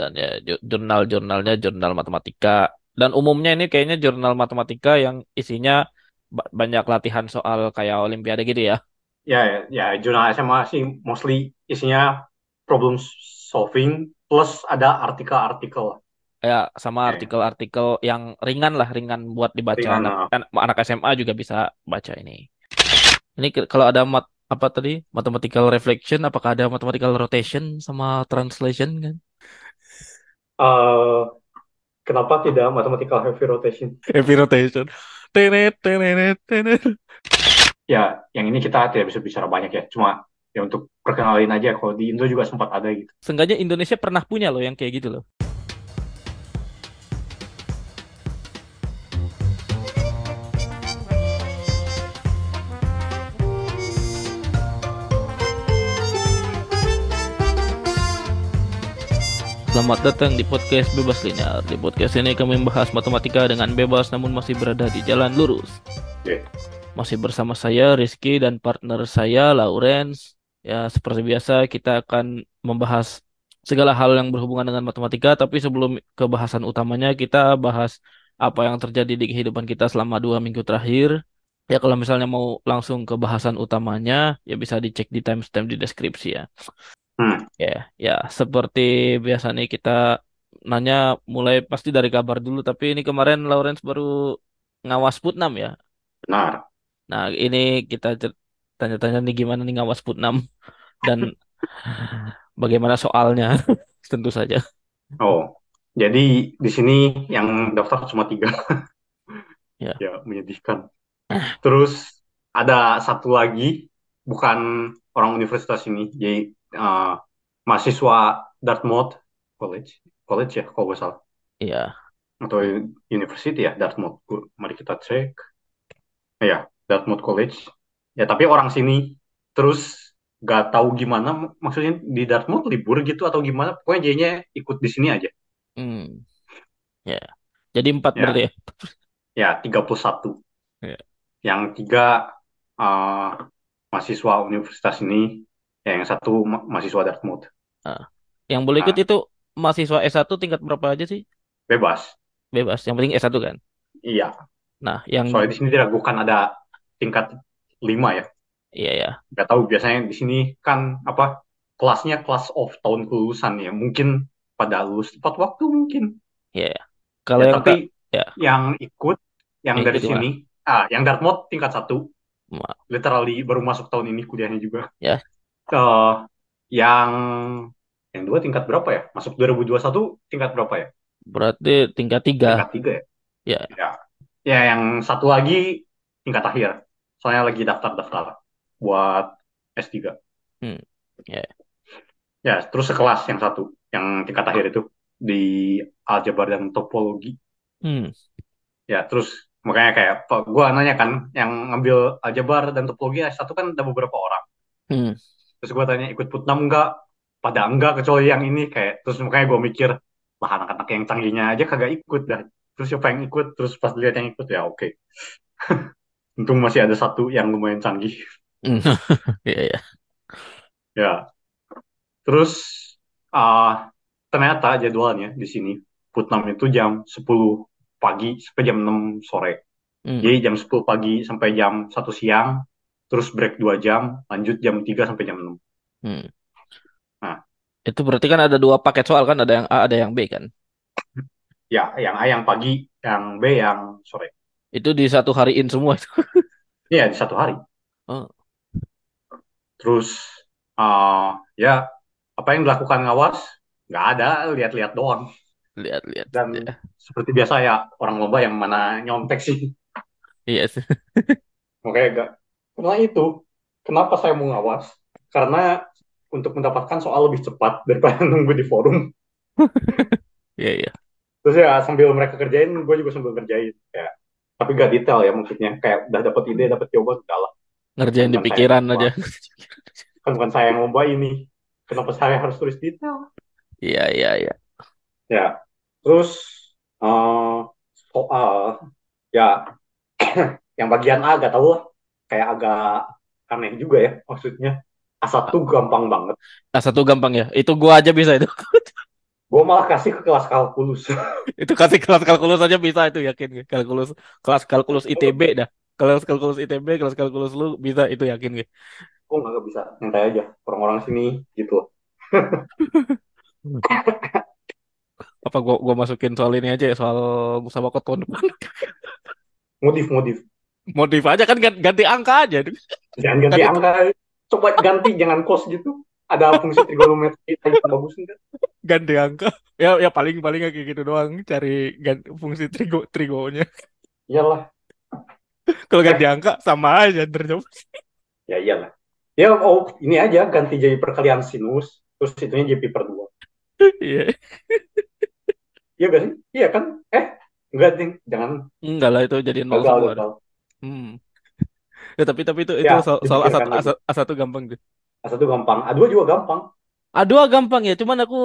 dan ya ju- jurnal-jurnalnya jurnal matematika dan umumnya ini kayaknya jurnal matematika yang isinya ba- banyak latihan soal kayak olimpiade gitu ya. Ya, ya, ya, jurnal SMA sih mostly isinya problem solving plus ada artikel-artikel. Ya sama Ya, artikel-artikel yang ringan lah, ringan buat dibaca ringan. anak nah. an- anak SMA juga bisa baca ini. Ini kalau ada mat apa tadi? Mathematical reflection, apakah ada mathematical rotation sama translation kan? Eh, kenapa tidak mathematical heavy rotation? Heavy rotation. Tenet, tenet, tenet. Ya, yang ini kita tidak bisa bicara banyak ya. Cuma ya untuk perkenalin aja kalau di Indo juga sempat ada gitu. Seenggaknya Indonesia pernah punya loh yang kayak gitu loh. Selamat datang di podcast Bebas Linear. Di podcast ini kami membahas matematika dengan bebas namun masih berada di jalan lurus. Oke. Masih bersama saya Rizky dan partner saya Lawrence. Ya, seperti biasa kita akan membahas segala hal yang berhubungan dengan matematika, tapi sebelum ke bahasan utamanya kita bahas apa yang terjadi di kehidupan kita selama dua minggu terakhir. Ya, kalau misalnya mau langsung ke bahasan utamanya, ya bisa dicek di timestamp di deskripsi ya. Hmm. Ya, ya seperti biasa nih kita nanya mulai pasti dari kabar dulu, tapi ini kemarin Lawrence baru ngawas Putnam ya. Benar. Nah, ini kita tanya-tanya nih gimana nih ngawas Putnam dan bagaimana soalnya, tentu saja. Oh, jadi di sini yang daftar cuma tiga. Ya. Ya, menyedihkan. Terus ada satu lagi, bukan orang universitas ini, jadi eh, mahasiswa Dartmouth College, college ya kalau nggak salah, Iya, atau university ya Dartmouth. Mari kita cek. Ya, Dartmouth College. Ya, tapi orang sini terus gak tahu gimana, maksudnya di Dartmouth libur gitu atau gimana, pokoknya jadinya ikut di sini aja. hmm, ya. Jadi empat Ya, berarti ya. ya 31. Ya. Yang tiga eh, mahasiswa universitas ini, yang satu ma- mahasiswa Dartmouth. Ah. Yang boleh ikut Nah, itu mahasiswa S1 tingkat berapa aja sih? bebas. Bebas, yang penting S1 kan. Iya, Nah, yang soalnya di sini diragukan ada tingkat 5 ya. iya ya. Nggak tahu biasanya di sini kan apa kelasnya kelas of tahun kelulusan ya. Mungkin pada lulus tepat waktu mungkin. Iya. ya. Kalau Ya, yang tapi ya, yang ikut yang yang dari sini, ah, yang Dartmouth tingkat satu, Ma- literally baru masuk tahun ini kuliahnya juga. Ya, Eh, yang yang dua tingkat berapa ya? Masuk 2021 tingkat berapa ya? berarti tingkat tiga. Tingkat tiga ya? Ya, Ya, ya yang satu lagi tingkat akhir. Soalnya lagi daftar-daftar buat S3. hmm, ya. Ya, terus sekelas yang satu, yang tingkat akhir itu di aljabar dan topologi. Hmm, Ya, terus makanya kayak gua nanya kan, yang ngambil aljabar dan topologi S1 kan ada beberapa orang. hmm, Terus gua tanya ikut Putnam enggak? Pada enggak kecuali yang ini kayak terus makanya gua mikir, lah anak-anak yang canggihnya aja kagak ikut dah. Terus siapa yang ikut? Terus pas lihat yang ikut ya oke. Untung masih ada satu yang lumayan canggih. Iya ya. Ya, terus ah ternyata jadwalnya di sini Putnam itu jam 10 pagi sampai jam 6 sore. Hmm, Jadi jam 10 pagi sampai jam 1 siang, terus break 2 jam, lanjut jam 3 sampai jam 6. hmm. Nah, Itu berarti kan ada dua paket soal kan, ada yang A, ada yang B kan. ya yang A yang pagi, yang B yang sore. Itu di satu hariin semua itu. Iya, di satu hari. Oh, Terus ah ya apa yang dilakukan ngawas? Nggak ada, lihat-lihat doang. lihat-lihat. Dan Ya. seperti biasa ya, orang lomba yang mana nyontek sih. Iya sih. Makanya gak. Karena itu, kenapa saya mau ngawas? Karena untuk mendapatkan soal lebih cepat daripada nunggu di forum. Iya, iya. Terus ya sambil mereka kerjain, gue juga sambil kerjain. Kayak, tapi gak detail ya maksudnya. Kayak udah dapat ide, dapat jawaban, udah lah. Kan Ngerjain di bukan saya pikiran aja. Kan bukan saya yang lomba ini. Kenapa saya harus tulis detail? Iya, iya, iya. Ya, terus eh, soal ya yang bagian A gak tahu lah. Kayak agak aneh juga ya maksudnya. A1 gampang banget. Nah, satu gampang ya. Itu gua aja bisa itu. Gue malah kasih ke kelas kalkulus. Itu kasih kelas kalkulus aja bisa itu yakin gue. Kalkulus kelas kalkulus ITB dah. Kelas kalkulus ITB, kelas kalkulus lu bisa itu yakin gue. Gue nggak bisa, nyantai aja. Orang-orang sini gitu. Apa gua gua masukin soal ini aja ya, soal musabakot tahun depan. Modif, modif. Modif aja kan gan- ganti angka aja. Jangan ganti itu- angka. Coba ganti, jangan cos gitu. Ada fungsi trigonometri yang bagus enggak? Ganti angka. Ya ya paling paling kayak gitu doang cari ganti fungsi trigo trigonya. Iyalah. Kalau ganti angka sama aja terjawab. Ya iyalah. Ya oh ini aja ganti jadi perkalian sinus, terus itunya jadi pi per dua. Iya. Iya gak sih? Iya kan? Eh, enggak ding, jangan Enggak lah itu jadi nol gagal semua. Hmm. Ya tapi tapi itu itu Ya, soal, soal A1 dipikirkan lagi. A1 A1 gampang tuh. A1 gampang, A2 juga gampang. A2 gampang ya, cuman aku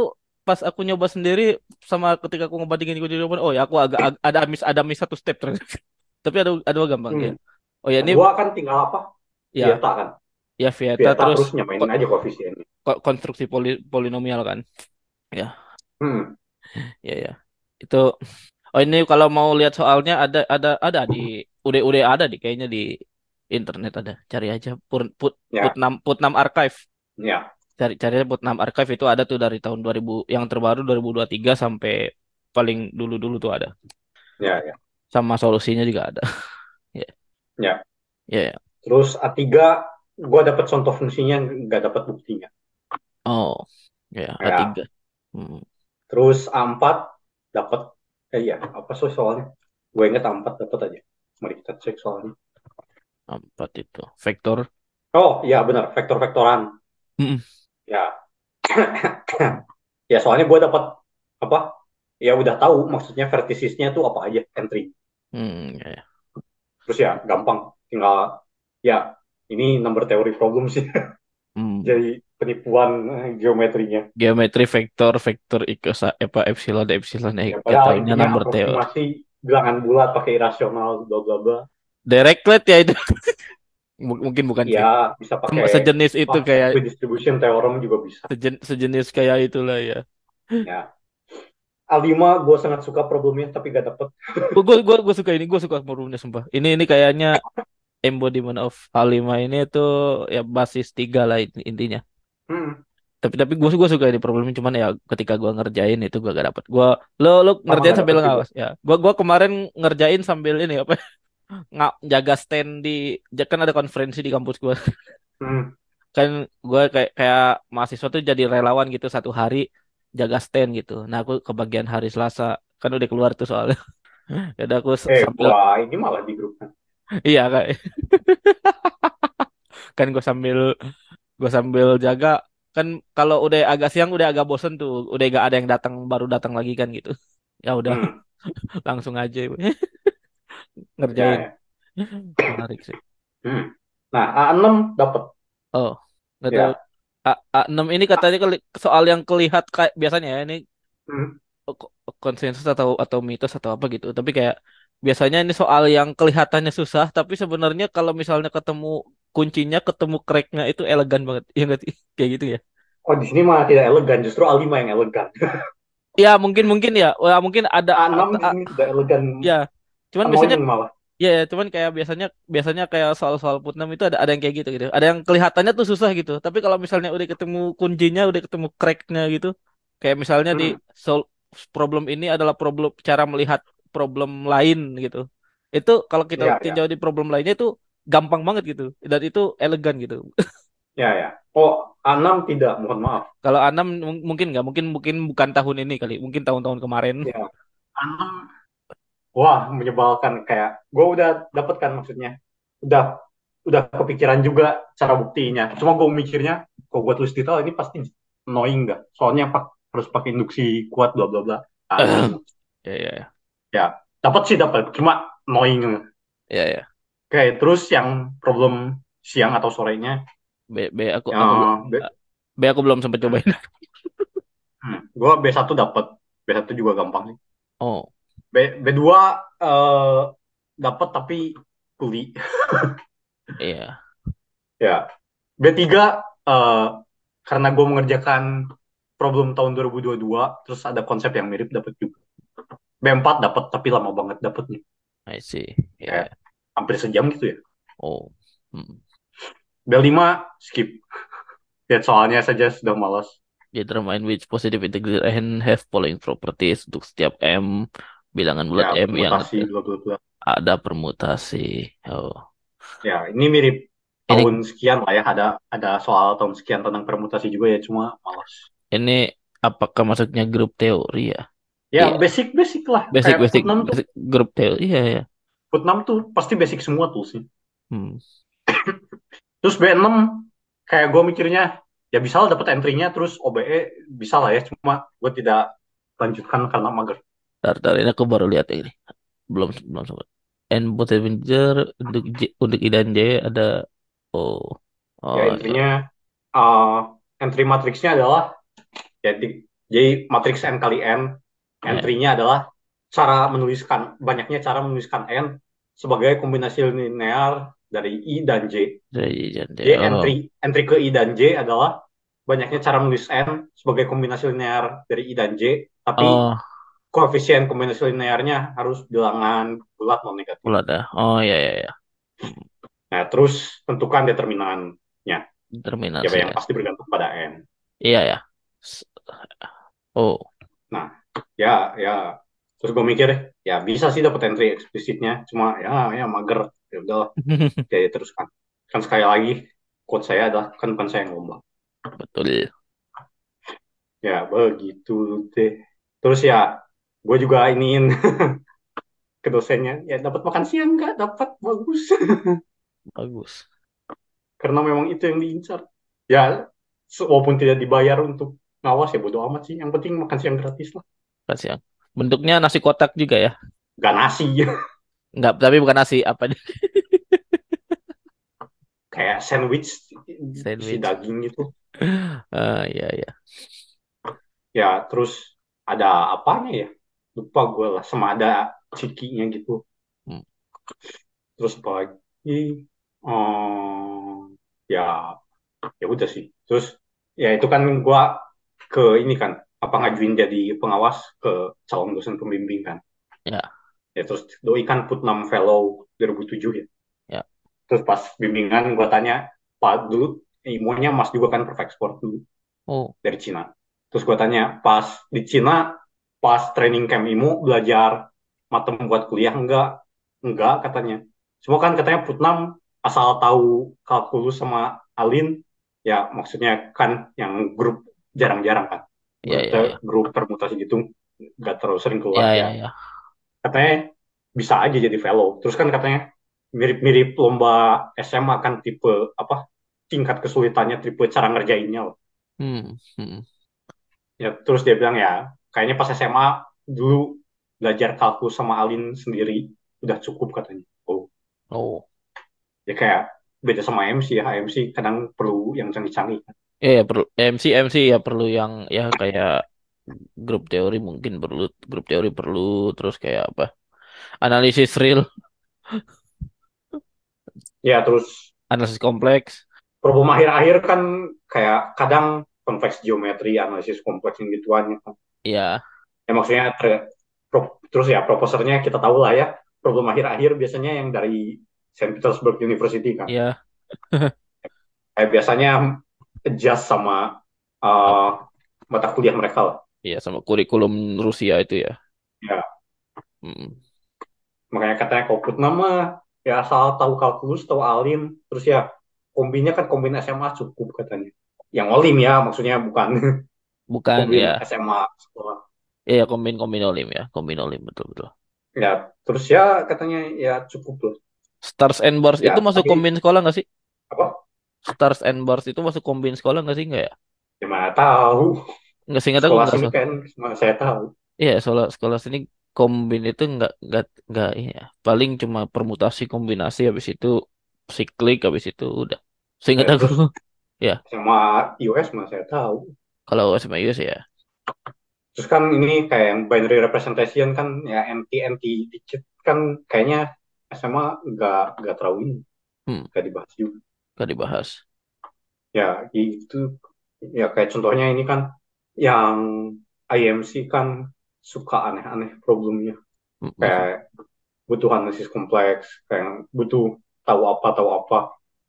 pas aku nyoba sendiri sama ketika aku ngebandingin gue di depan, oh ya aku agak ag- ada miss ada miss satu step ternyata. Tapi ada A2 gampang Hmm. ya. Oh ya ini A2 kan tinggal apa? ya Beta kan. ya Vieta Beta terus terus nyamainin aja koefisiennya. ko- konstruksi poli- polinomial kan. Hmm. Ya ya. Itu oh ini kalau mau lihat soalnya ada ada ada di UD-UD ada di kayaknya di internet ada. Cari aja put put Ya. putnam putnam archive. Ya. Cari cari aja putnam archive itu ada tuh dari tahun 2000 yang terbaru 2023 sampai paling dulu-dulu tuh ada. Ya, ya. Sama solusinya juga ada. Ya. Ya. Ya, ya. Terus A3 gua dapat contoh fungsinya nggak dapat buktinya. Oh. Ya, Ya. A3. Hmm. Terus A4 dapat eh iya, apa sih soalnya? Gue inget A4 dapat aja. Mari kita cek soalnya. Empat itu. Vektor. Oh, iya benar, vektor-vektoran. Mm-mm. Ya. ya soalnya gue dapat apa? Ya udah tahu maksudnya vertisisnya tuh apa aja entry. Ya, ya. Terus ya gampang, tinggal ya ini number theory problem sih. Hmm. Jadi penipuan eh, geometrinya. Geometri vektor, vektor ikut apa epsilon, epsilon, Ya, jatuhnya nomor teori. aproksimasi bilangan bulat pakai irasional bla bla bla. Dirichlet ya itu. Mungkin bukan. Ya bisa pakai Sejenis itu ah, kayak distribution theorem juga bisa. sejen- sejenis kayak itulah ya. Ya. A5 gue sangat suka problemnya tapi gak dapet. Gue gue gue suka ini, gue suka forumnya sumpah. Ini ini kayaknya embodiment of A5 ini tuh ya basis tiga lah in- intinya. Hmm. Tapi tapi gue gue suka ini problemnya cuman ya ketika gue ngerjain itu gue gak dapet. Gue lo lo ngerjain sambil ngawas ya. Gue gua kemarin ngerjain sambil ini apa nggak jaga stand di kan ada konferensi di kampus gue Hmm. kan gue kayak kayak mahasiswa tuh jadi relawan gitu satu hari jaga stand gitu. Nah aku kebagian hari Selasa kan udah keluar tuh soalnya. Ya udah aku Eh, sambil wah ini malah di grup. iya kayak kan gue sambil gue sambil jaga kan kalau udah agak siang udah agak bosen tuh udah gak ada yang datang baru datang lagi kan gitu ya udah Hmm. langsung aja Ya, ngerjain ya. menarik sih Hmm. Nah, A6 dapat. oh nggak Ya. tahu A, A6 ini katanya soal yang kelihat kayak biasanya ya ini Hmm. ko- konsensus atau atau mitos atau apa gitu tapi kayak biasanya ini soal yang kelihatannya susah tapi sebenarnya kalau misalnya ketemu kuncinya ketemu cracknya itu elegan banget ya nggak kayak gitu ya Oh, di sini malah tidak elegan, justru A5 yang elegan. ya mungkin mungkin ya Wah, mungkin ada A6 di a- sini tidak elegan. ya cuman biasanya malah. ya ya, cuman kayak biasanya biasanya kayak soal-soal Putnam itu ada ada yang kayak gitu gitu ada yang kelihatannya tuh susah gitu tapi kalau misalnya udah ketemu kuncinya udah ketemu cracknya gitu kayak misalnya di Hmm. sol problem ini adalah problem cara melihat problem lain gitu itu kalau kita Ya, ya. tinjau di problem lainnya itu gampang banget gitu dan itu elegan gitu Ya, ya. Oh, A6 tidak, mohon maaf. kalau Anam mung- mungkin nggak mungkin mungkin bukan tahun ini kali mungkin tahun-tahun kemarin Ya. A6 wah menyebalkan kayak gue udah dapet kan maksudnya. Udah udah kepikiran juga cara buktinya. Cuma gue mikirnya kalau gue tulis detail ini pasti annoying nggak? Soalnya pak harus pakai induksi kuat bla bla bla. Ya ya ya ya, dapat sih dapat, cuma annoying. ya ya Oke, terus yang problem siang atau sorenya, B, B aku ya, aku belum B- B aku belum sempat cobain hmm, gue B1 dapat, B1 juga gampang sih. oh B B2 eh, dapat tapi kuli. iya Ya, B3 eh, karena gue mengerjakan problem tahun 2022 terus ada konsep yang mirip dapat juga B4 dapat tapi lama banget dapatnya I see. Kayak ya. Hampir sejam gitu ya Oh. Hmm. B5 skip lihat soalnya saja sudah malas Determine which positive integer and have following properties untuk setiap M bilangan bulat ya M yang bla bla bla ada permutasi. Oh. ya ini mirip Ini tahun sekian lah ya ada ada soal tahun sekian tentang permutasi juga ya cuma malas ini apakah masuknya grup teori ya? ya Iya. basic basic lah Basic kayak basic, basic grup teori. Iya ya. Putnam tuh pasti basic semua tuh sih Hmm. terus B6 kayak gue mikirnya ya bisa lah dapat entry-nya terus OBE bisa lah ya cuma gue tidak lanjutkan karena mager Ntar, ntar, ini aku baru lihat ini. Belum belum sempat. N positive integer untuk J, untuk I dan J ada oh ya oh intinya uh, entry matriksnya adalah jadi jadi matriks n kali n ya. entry-nya adalah cara menuliskan banyaknya cara menuliskan n sebagai kombinasi linear dari i dan j Jadi jadi jadi oh entry entry ke i dan j adalah banyaknya cara menulis n sebagai kombinasi linear dari i dan j tapi oh koefisien kombinasi linearnya harus bilangan bulat non negatif bulat ya. Oh ya ya ya. nah terus tentukan determinannya ya Determinasi yang ya. pasti bergantung pada n Iya ya. Oh Nah, ya, ya. Terus gue mikir, ya bisa sih dapat entry eksplisitnya, cuma ya, ya mager. Ya udah, jadi teruskan. Kan sekali lagi, quote saya adalah kan bukan saya yang ngomong. betul. Ya begitu deh. Terus ya, gue juga iniin ke dosennya, ya dapat makan siang nggak? Dapat bagus. Bagus. Karena memang itu yang diincar. Ya, walaupun tidak dibayar untuk ngawas ya bodo amat sih. Yang penting makan siang gratis lah. Kasih yang bentuknya nasi kotak juga ya. Gak nasi, Enggak, tapi bukan nasi apa kayak sandwich, Sandwich. daging gitu. Ah iya ya. ya terus ada apanya ya lupa gue lah sama ada cikinya gitu Hmm. terus lagi oh ya ya udah sih terus ya itu kan gue ke ini kan apa ngajuin jadi pengawas ke calon dosen pembimbing kan Ya. ya terus doi kan Putnam Fellow 2007 ya Ya. terus pas bimbingan gue tanya pak dulu ilmunya mas juga kan perfect sport dulu Oh dari Cina. Terus gue tanya, pas di Cina, pas training camp IMU belajar matem buat kuliah enggak? Enggak katanya. Semua kan katanya Putnam asal tahu kalkulus sama Alin, ya maksudnya kan yang grup jarang-jarang kan. Iya iya. grup permutasi gitu nggak terlalu sering keluar iya ya. iya. Katanya bisa aja jadi fellow. Terus kan katanya mirip-mirip lomba SMA kan tipe apa tingkat kesulitannya tipe cara ngerjainnya loh. Hmm. hmm. Ya, terus dia bilang ya, kayaknya pas SMA dulu belajar kalkulus sama Alin sendiri udah cukup katanya. Oh, Oh. ya kayak beda sama MC ya, MC kadang perlu yang canggih-canggih. Iya, ya, perlu MC MC ya perlu yang ya kayak grup teori mungkin perlu grup teori perlu terus kayak apa? Analisis real, Ya, terus analisis kompleks. problem akhir-akhir kan kayak kadang kompleks geometri, analisis kompleks yang gituannya kan. Iya, Ya maksudnya ter- pro- terus ya proposernya kita tahu lah ya, problem akhir-akhir biasanya yang dari Saint Petersburg University kan. iya. Kayak biasanya adjust sama uh, mata kuliah mereka lah. Iya sama kurikulum Rusia itu ya. Ya, Hmm. makanya katanya kalau Putnam mah ya asal tahu kalkulus, tahu alim, terus ya kombinya kan kombin SMA cukup katanya. Yang olim ya, maksudnya bukan Bukan kombin ya. SMA sekolah. Iya kombin kombin olim ya, kombin olim betul betul. Ya, terus ya katanya ya cukup loh. Stars and bars Ya, itu masuk tapi kombin sekolah nggak sih? apa? Stars and bars itu masuk kombin sekolah nggak sih? Nggak ya? Gimana tahu? Nggak sih nggak tahu Sekolah sini kan cuma saya tahu. Iya sekolah sekolah sini kombin itu nggak nggak nggak iya. Paling cuma permutasi kombinasi habis itu siklik habis itu udah. Seingat Ya, aku ya sama US mah saya tahu. kalau sama US ya. Terus kan ini kayak yang binary representation kan ya NT NT dikit kan kayaknya SMA nggak nggak terlalu ini Hmm, nggak dibahas juga. Nggak dibahas. Ya gitu. Ya kayak contohnya ini kan yang IMC kan suka aneh-aneh problemnya. Mm-mm. Kayak butuh analisis kompleks, kayak butuh tahu apa, tahu apa,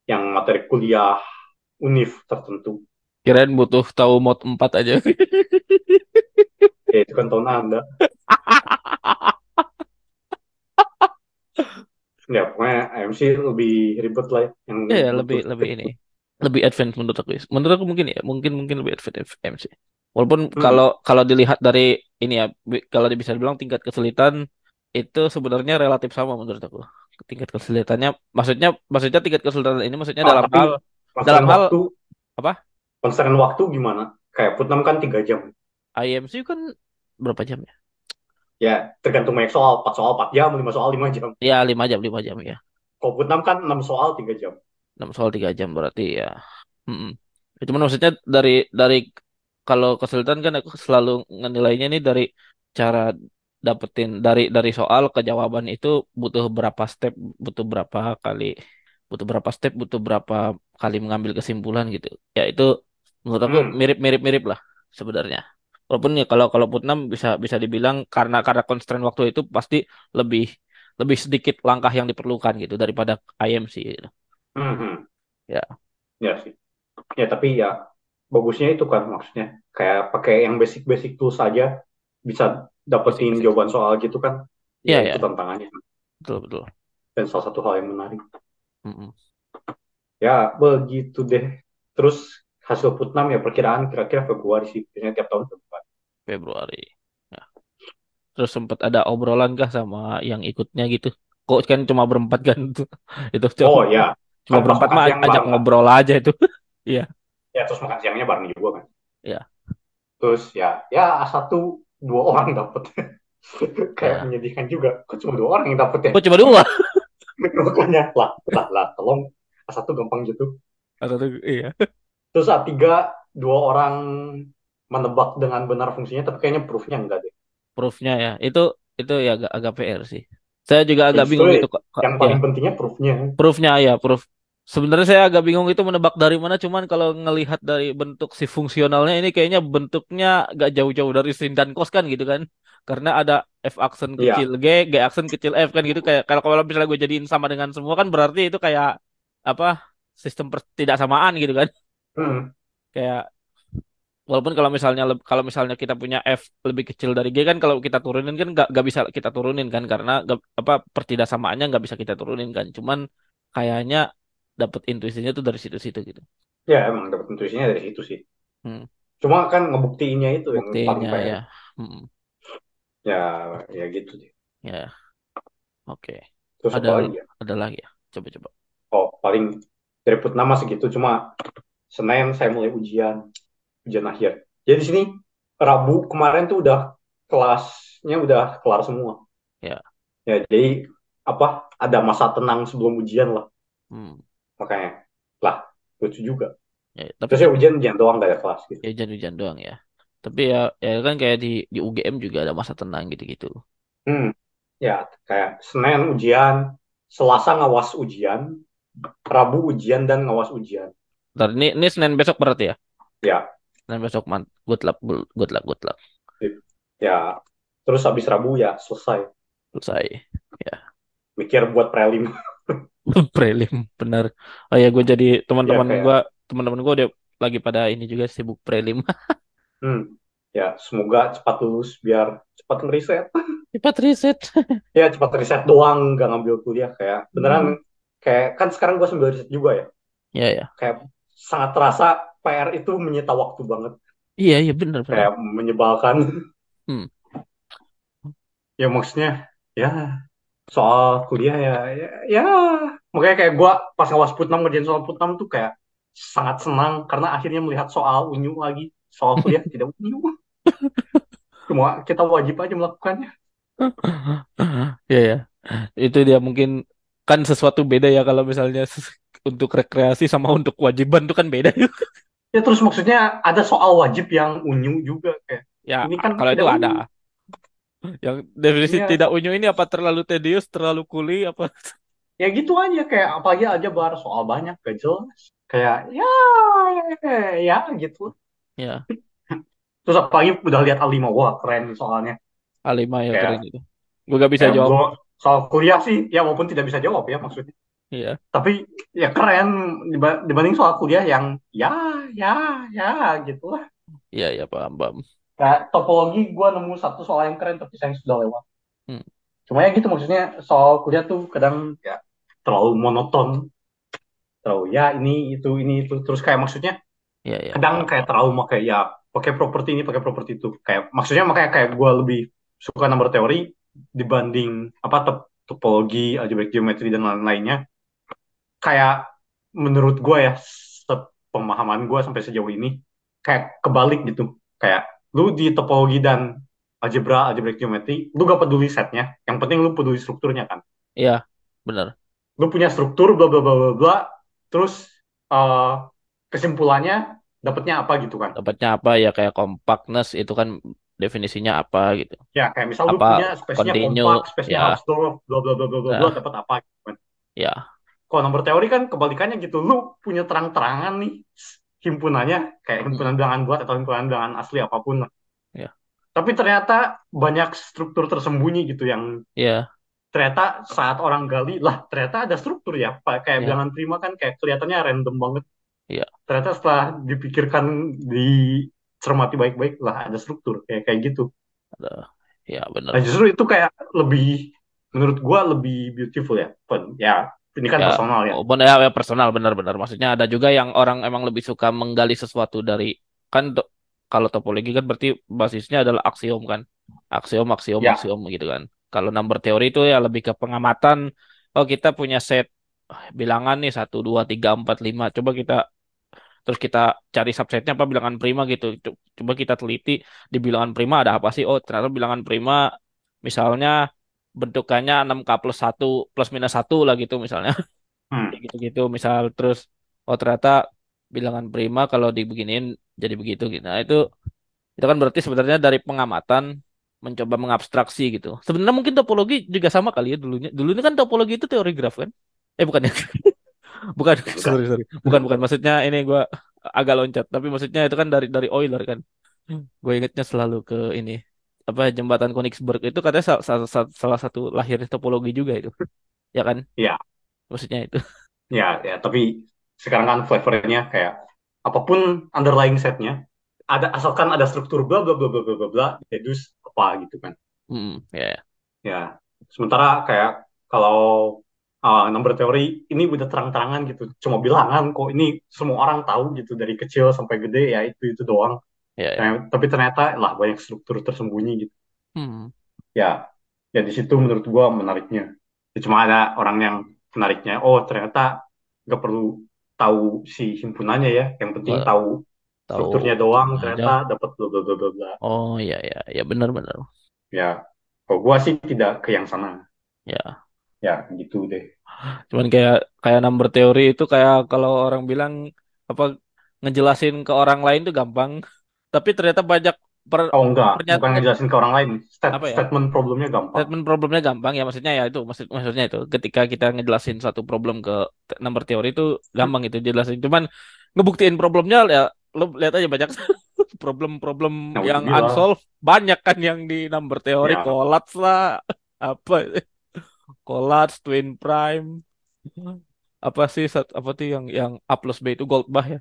yang materi kuliah univ tertentu. Kirain butuh tahu mod 4 aja. Ya itu kan tahun Anda. Ya pokoknya IMC lebih ribet lah ya, yang Ya, ya, lebih lebih ini. Lebih advance menurut aku. Menurut aku mungkin ya, mungkin mungkin lebih advance MC. Walaupun Hmm. kalau kalau dilihat dari ini ya, kalau bisa dibilang tingkat kesulitan itu sebenarnya relatif sama menurut aku. Tingkat kesulitannya maksudnya maksudnya tingkat kesulitan ini maksudnya Ah, dalam hal dalam hal waktu, apa? konsen waktu gimana? Kayak Putnam kan tiga jam. IMC kan berapa jam ya? Ya tergantung banyak soal, 4 soal 4 jam, 5 soal 5 jam. Ya, lima jam, lima jam ya. Kalau Putnam kan 6 soal 3 jam. 6 soal 3 jam berarti ya. Mm-mm. Ya, Cuman maksudnya dari dari kalau kesulitan kan aku selalu ngenilainya nih dari cara dapetin dari dari soal ke jawaban itu butuh berapa step, butuh berapa kali, butuh berapa step, butuh berapa kali mengambil kesimpulan gitu. Ya itu menurut aku Hmm. mirip-mirip mirip lah sebenarnya. Walaupun ya kalau kalau Putnam bisa bisa dibilang karena karena constraint waktu itu pasti lebih lebih sedikit langkah yang diperlukan gitu daripada IMC gitu. Hmm. hmm. Ya. Ya sih. Ya tapi ya bagusnya itu kan maksudnya kayak pakai yang basic-basic tools saja bisa dapetin Basic-basic. jawaban soal gitu kan. Ya itu ya, tantangannya. betul betul. Dan salah satu hal yang menarik. Mm-mm. Ya begitu deh. Terus hasil Putnam ya perkiraan kira-kira Februari sih. Biasanya tiap tahun Februari. Ya. Terus sempat ada obrolan kah sama yang ikutnya gitu? Kok kan cuma berempat kan tuh. Itu cuma, Oh ya, cuma berempat mah ajak bareng ngobrol aja itu. Iya, Ya terus makan siangnya bareng juga kan. iya, Terus ya ya satu dua orang dapet. Kayak iya. menyedihkan juga. Kok cuma dua orang yang dapet ya? Kok cuma dua? Makanya lah lah lah tolong satu gampang gitu. Atau tuh, iya. Terus A3 dua orang menebak dengan benar fungsinya tapi kayaknya proofnya enggak deh. Proofnya ya. Itu itu ya agak agak PR sih. Saya juga Ya, agak justru bingung itu yang Ya, paling pentingnya proofnya. proofnya ya, proof. Sebenarnya saya agak bingung itu menebak dari mana, cuman kalau ngelihat dari bentuk si fungsionalnya ini kayaknya bentuknya gak jauh-jauh dari sin dan cos kan gitu kan. Karena ada F aksen Iya. kecil G, G aksen kecil F kan gitu kayak kalau kalau misalnya gue jadiin sama dengan semua kan berarti itu kayak apa sistem pertidaksamaan gitu kan. Hmm. Kayak walaupun kalau misalnya kalau misalnya kita punya F lebih kecil dari G kan kalau kita turunin kan gak, gak bisa kita turunin kan karena gak, apa pertidaksamaannya nggak bisa kita turunin kan. Cuman kayaknya dapat intuisinya tuh dari situ-situ gitu. Ya emang dapat intuisinya dari situ sih. Hmm. Cuma kan ngebuktiinnya itu yang paling Buktinya ya. Hmm. Ya ya gitu deh. Ya, oke. Terus Ada lagi ya? ada lagi ya. Coba-coba. Oh paling dari mah segitu. Cuma Senin saya mulai ujian ujian akhir. Jadi di sini Rabu kemarin tuh udah kelasnya udah kelar semua. Ya. Ya jadi apa ada masa tenang sebelum ujian lah Hmm. makanya lah lucu juga. Ya, tapi Terus ya ujian ujian doang gak ada kelas gitu. ya hujan-hujan doang ya. Tapi ya ya kan kayak di di UGM juga ada masa tenang gitu-gitu. Hmm. Ya kayak Senin ujian, Selasa ngawas ujian, Rabu ujian dan ngawas ujian. Ntar ini ini Senin besok berarti ya. Ya Senin besok man. Good luck, good luck, good luck. ya terus habis Rabu ya selesai Selesai. mikir buat prelim. Prelim bener. Oh ya gue jadi teman-teman Ya, kayak- gue teman-teman gue udah lagi pada ini juga sibuk prelim. Hmm. Ya semoga cepat lulus biar cepat ngeriset. Cepat riset. Ya cepat riset doang nggak ngambil kuliah kayak beneran kayak kan sekarang gue sambil riset juga ya. Ya ya. Kayak sangat terasa PR itu menyita waktu banget. Iya iya bener. Kayak menyebalkan. Hmm. ya maksudnya ya soal kuliah ya ya, ya. makanya kayak gue pas ngawas putnam ngerjain soal putnam tuh kayak sangat senang karena akhirnya melihat soal unyu lagi soal kuliah tidak unyu cuma kita wajib aja melakukannya Iya ya. Itu dia mungkin kan sesuatu beda ya kalau misalnya untuk rekreasi sama untuk kewajiban itu kan beda. Ya terus maksudnya ada soal wajib yang unyu juga kayak Ya Ini kan kalau itu tidak ada. Yang definisi Iya. tidak unyu ini apa terlalu tedious, terlalu kuli apa? ya gitu aja kayak apalagi aja bar soal banyak gak jelas kayak ya ya gitu Ya. terus apalagi udah lihat A5 wah keren soalnya A5 ya kayak keren itu. Gue gak bisa jawab. soal kuliah sih ya walaupun tidak bisa jawab ya maksudnya Iya, tapi ya keren diba- dibanding soal kuliah yang ya ya ya gitu lah iya, iya paham, paham. kayak topologi gue nemu satu soal yang keren tapi sayang sudah lewat. Hmm. cuma ya gitu maksudnya soal kuliah tuh kadang ya terlalu monoton. Terlalu ya ini itu ini itu. Terus kayak maksudnya Iya, iya. kadang paham, kayak terlalu kayak ya pakai properti ini pakai properti itu. Kayak maksudnya makanya kayak gue lebih suka nomor teori dibanding apa top, topologi algebraic geometry dan lain-lainnya kayak menurut gue ya pemahaman gue sampai sejauh ini kayak kebalik gitu. Kayak lu di topologi dan algebra algebraic geometry lu gak peduli setnya. Yang penting lu peduli strukturnya kan. Iya, benar. lu punya struktur bla bla bla bla bla terus uh, kesimpulannya dapatnya apa gitu kan. Dapatnya apa ya? Kayak compactness itu kan definisinya apa gitu. ya kayak misal lu Apa punya space-nya continue kompak space-nya ya, bla bla bla bla bla bla nah, dapat apa gitu kan. Ya, kalau nomor teori kan kebalikannya gitu. Lu punya terang-terangan nih. Himpunannya kayak hmm, himpunan bilangan buat atau himpunan bilangan asli apa pun lah. Ya, tapi ternyata banyak struktur tersembunyi gitu yang ya, ternyata saat orang gali lah ternyata ada struktur ya. Pak. kayak ya, bilangan prima kan kayak kelihatannya random banget. Ya, ternyata setelah dipikirkan dicermati baik-baik lah ada struktur kayak kayak gitu. Ada, ya benar. nah justru itu kayak lebih menurut gua lebih beautiful ya. Pun, ya ini kan Ya, personal ya benar ya, ya, personal benar-benar. Maksudnya ada juga yang orang emang lebih suka menggali sesuatu dari kan to- kalau topologi kan berarti basisnya adalah aksiom kan. Aksiom, aksiom, ya aksiom gitu kan. Kalau number teori itu ya lebih ke pengamatan. Oh kita punya set ah, bilangan nih satu, dua, tiga, empat, lima. Coba kita terus kita cari subsetnya apa bilangan prima gitu. Co- Coba kita teliti di bilangan prima ada apa sih? Oh ternyata bilangan prima misalnya bentukannya 6K plus satu plus minus satu lah gitu misalnya. hmm. Gitu-gitu misal terus oh ternyata bilangan prima kalau dibeginiin jadi begitu gitu. Nah, itu itu kan berarti sebenarnya dari pengamatan mencoba mengabstraksi gitu. Sebenarnya mungkin topologi juga sama kali ya dulunya. Dulunya kan topologi itu teori graf kan? Eh bukan ya. Bukan, enggak sorry sorry. Bukan bukan maksudnya ini gua agak loncat, tapi maksudnya itu kan dari dari Euler kan. Gue ingetnya selalu ke ini apa jembatan Königsberg itu katanya salah, salah, salah satu lahir topologi juga itu. Ya kan? ya Maksudnya itu. ya ya tapi sekarang kan flavornya kayak apa pun underlying setnya ada asalkan ada struktur bla bla bla bla bla bla bla dedus apa gitu kan Hmm, ya. ya. ya sementara kayak kalau uh, number teori ini udah terang-terangan gitu cuma bilangan kok ini semua orang tahu gitu dari kecil sampai gede ya itu itu doang Ya, ya. Nah, tapi ternyata lah banyak struktur tersembunyi gitu. Hmm. ya ya di situ menurut gua menariknya. Ya, cuma ada orang yang menariknya oh ternyata nggak perlu tahu si himpunannya ya. Yang penting tahu strukturnya doang ternyata dapat bla bla bla bla Oh ya ya. Ya benar-benar. ya kalau gua sih tidak ke yang sana. Ya. ya gitu deh. Cuman kayak kayak number teori itu kayak kalau orang bilang apa ngejelasin ke orang lain tuh gampang, tapi ternyata banyak per, oh enggak. pernyat, bukan ngejelasin ke orang lain. Stat, apa ya? statement problemnya gampang. Statement problemnya gampang ya. Maksudnya ya itu. Maksud maksudnya itu. Ketika kita ngejelasin satu problem ke number teori itu gampang itu jelasin. Cuman ngebuktiin problemnya ya lo lihat aja banyak problem-problem nah yang gila unsolved. Banyak kan yang di number teori. Ya. Collapse lah. Apa? Collapse twin prime. Apa sih apa tuh yang yang A plus B itu Goldbach ya?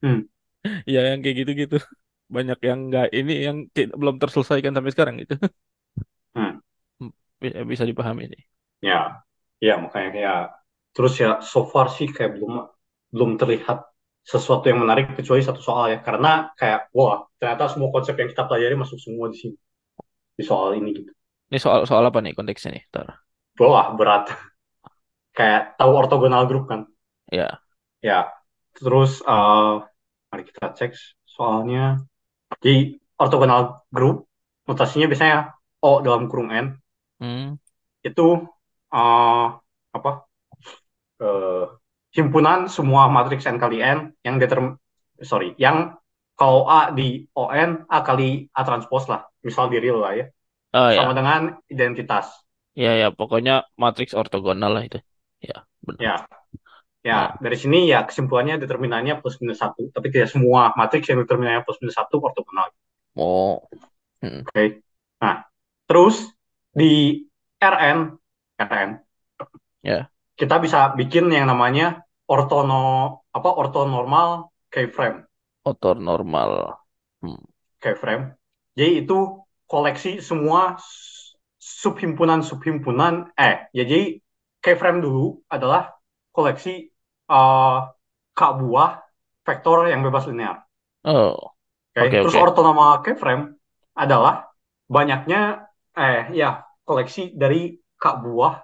Hmm. ya yang kayak gitu-gitu banyak yang enggak ini yang belum terselesaikan sampai sekarang gitu. Hmm. bisa, bisa dipahami sih. Ya ya makanya kayak terus ya so far sih kayak belum belum terlihat sesuatu yang menarik kecuali satu soal ya. Karena kayak wah ternyata semua konsep yang kita pelajari masuk semua di sini di soal ini gitu. Ini soal soal apa nih konteksnya nih? Tar? wah berat. Kayak tahu ortogonal group kan? Ya. Ya terus eh mari kita cek soalnya di ortogonal group notasinya biasanya O dalam kurung N. Hmm. itu eh apa eh, himpunan semua matriks n kali n yang determ sorry yang kalau A di ON A kali A transpose lah misal di real lah ya. Oh ya sama dengan identitas. Ya ya pokoknya matriks ortogonal lah itu. Ya benar. Ya ya ya dari sini ya kesimpulannya determinannya plus minus satu tapi tidak semua matriks yang determinannya plus minus satu ortogonal Oh, hmm, Oke. Nah, terus di RN, RN, ya, kita bisa bikin yang namanya ortono apa ortonormal keyframe, motor normal. Hmm. keyframe. Jadi itu koleksi semua subhimpunan-subhimpunan eh ya jadi keyframe dulu adalah koleksi uh, kak buah vektor yang bebas linear. Oh, Oke, oke terus oke. orthonormal keyframe adalah banyaknya eh ya koleksi dari kak buah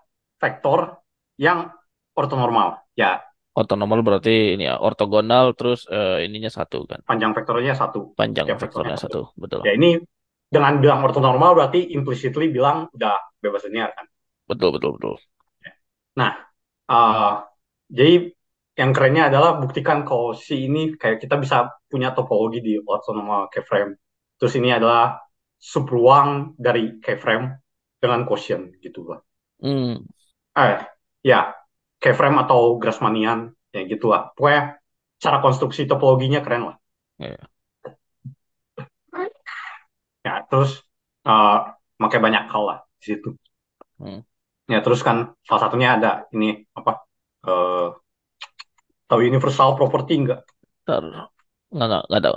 vektor yang ortonormal. Ya, Ortonormal berarti ini ya ortogonal terus eh, ininya satu kan. panjang vektornya satu, Panjang setiap vektornya vektornya satu. satu, betul. Ya ini dengan bilang ortonormal berarti implicitly bilang udah bebas linear kan. Betul betul betul. Nah, uh, jadi yang kerennya adalah buktikan kalau si ini kayak kita bisa punya topologi di orthonormal keyframe. Terus ini adalah subruang dari keyframe dengan quotient gitu lah. Hmm, Eh, ya, keyframe atau Grassmannian, ya gitu lah. Pokoknya cara konstruksi topologinya keren lah. ya. Ya, terus uh, pakai banyak hal lah di situ. Hmm. Ya, terus kan salah satunya ada ini apa? Uh, tahu universal property nggak? Ntar, nggak nggak nggak tahu.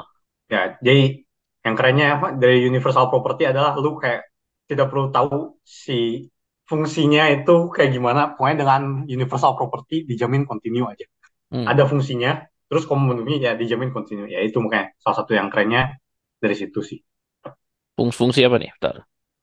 Ya, jadi yang kerennya apa, dari universal property adalah lu kayak tidak perlu tahu si fungsinya itu kayak gimana. Pokoknya dengan universal property dijamin continue aja. Hmm. Ada fungsinya, terus memenuhi ya dijamin continue. Ya itu makanya salah satu yang kerennya dari situ sih. Fungsi, fungsi apa nih? Ntar.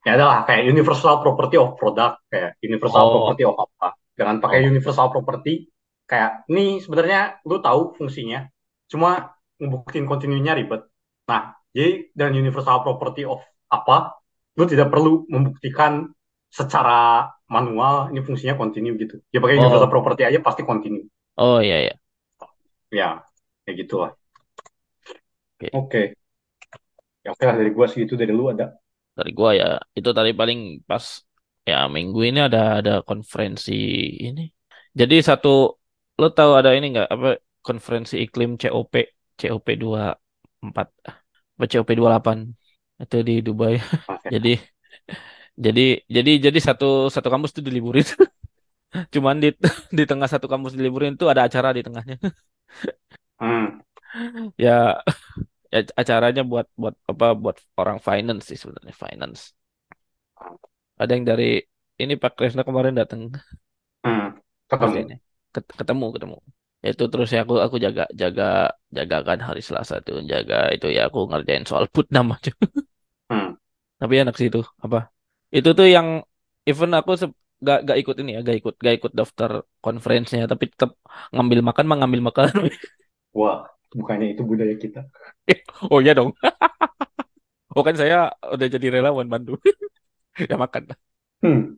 Ya adalah kayak universal property of product, kayak universal Oh, property of apa. Dengan pakai oh, universal property, kayak ini sebenarnya lu tahu fungsinya, cuma ngebuktiin continuenya ribet. Nah, jadi dengan universal property of apa, lu tidak perlu membuktikan secara manual ini fungsinya continue gitu. Ya pakai universal oh, property aja pasti continue. oh iya ya. Ya, kayak gitulah. Oke. Oke. Ya oke lah dari gua segitu dari lu ada. Dari gua ya itu tadi paling pas ya minggu ini ada ada konferensi ini. Jadi satu lo tahu ada ini nggak apa konferensi iklim COP COP 24 apa COP 28 itu di Dubai. Jadi jadi jadi jadi satu satu kampus tuh diliburin. Cuman di di tengah satu kampus diliburin tuh ada acara di tengahnya. Hmm. Ya ya acaranya buat buat apa buat orang finance sih sebenarnya finance. Ada yang dari ini Pak Kresna kemarin datang Hmm. Ketemu. Ketemu ketemu. Itu terus ya aku aku jaga jaga jaga kan hari Selasa tuh jaga itu ya aku ngerjain soal putnam aja. Hmm. Tapi enak sih itu apa? Itu tuh yang even aku gak gak ikut ini ya gak ikut gak ikut daftar konferensinya tapi tetap ngambil makan mah ngambil makan. Wah, bukannya itu budaya kita. Oh iya dong. Oh kan saya udah jadi relawan bantu. Ya makan. Hmm.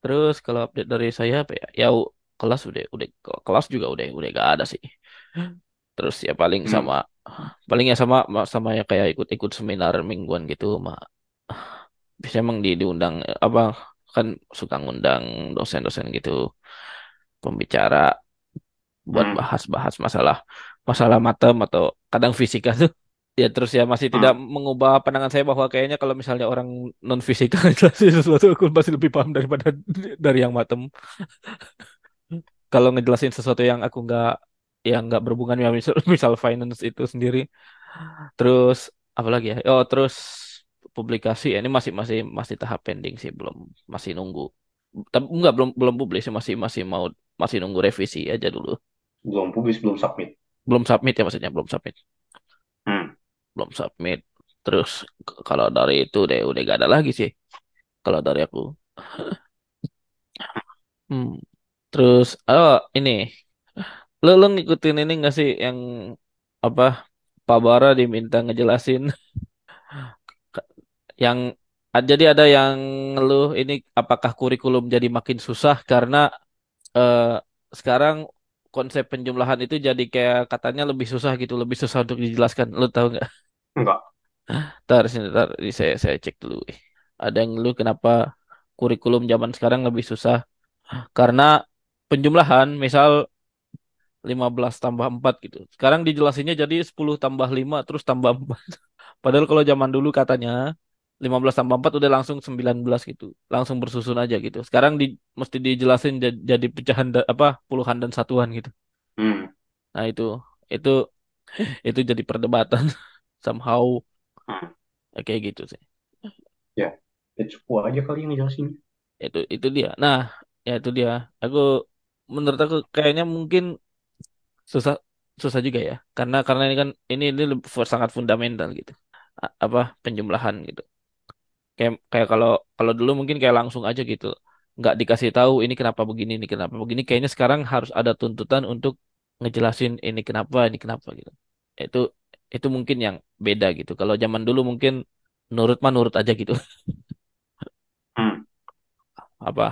Terus kalau update dari saya apa ya? Ya kelas udah udah kelas juga udah udah gak ada sih. Terus ya paling Hmm. sama paling ya sama sama ya kayak ikut-ikut seminar mingguan gitu mah. Bisa emang di diundang apa kan suka ngundang dosen-dosen gitu pembicara buat Hmm. bahas-bahas masalah masalah matem atau kadang fisika tuh. Ya terus ya masih tidak Hmm. mengubah pandangan saya bahwa kayaknya kalau misalnya orang non fisika ngejelasin sesuatu aku masih lebih paham daripada dari yang matem. kalau ngejelasin sesuatu yang aku nggak yang nggak berhubungan ya misal, misal finance itu sendiri. Terus apa lagi ya? Oh terus publikasi ya, ini masih masih masih tahap pending sih belum masih nunggu. Tapi enggak belum belum publis sih, masih masih mau masih nunggu revisi aja dulu. Belum publis, belum submit. belum submit ya maksudnya belum submit. Hmm. belum submit. Terus kalau dari itu deh udah gak ada lagi sih. Kalau dari aku. Hmm. Terus oh ini lo lo ngikutin ini nggak sih yang apa Pak Bara diminta ngejelasin yang jadi ada yang ngeluh ini apakah kurikulum jadi makin susah karena eh, sekarang konsep penjumlahan itu jadi kayak katanya lebih susah gitu lebih susah untuk dijelaskan lo tahu nggak? Enggak. Ntar sini ntar saya saya cek dulu. Ada yang ngeluh kenapa kurikulum zaman sekarang lebih susah karena penjumlahan misal 15 tambah 4 gitu. Sekarang dijelasinnya jadi 10 tambah 5 terus tambah 4. Padahal kalau zaman dulu katanya 15 tambah 4 udah langsung 19 gitu. Langsung bersusun aja gitu. Sekarang di, mesti dijelasin ja- jadi pecahan da- apa puluhan dan satuan gitu. Hmm. Nah, itu itu itu jadi perdebatan somehow Hmm. ya, kayak gitu sih. Ya, ya cukup aja kali yang ngejelasin. Itu itu dia. Nah, ya itu dia. Aku menurut aku kayaknya mungkin susah susah juga ya. Karena karena ini kan ini ini sangat fundamental gitu. A- Apa penjumlahan gitu. Kayak kayak kalau kalau dulu mungkin kayak langsung aja gitu. Nggak dikasih tahu ini kenapa begini, ini kenapa begini. Kayaknya sekarang harus ada tuntutan untuk ngejelasin ini kenapa, ini kenapa gitu. Itu itu mungkin yang beda gitu. Kalau zaman dulu mungkin nurut mah nurut aja gitu. Hmm. Apa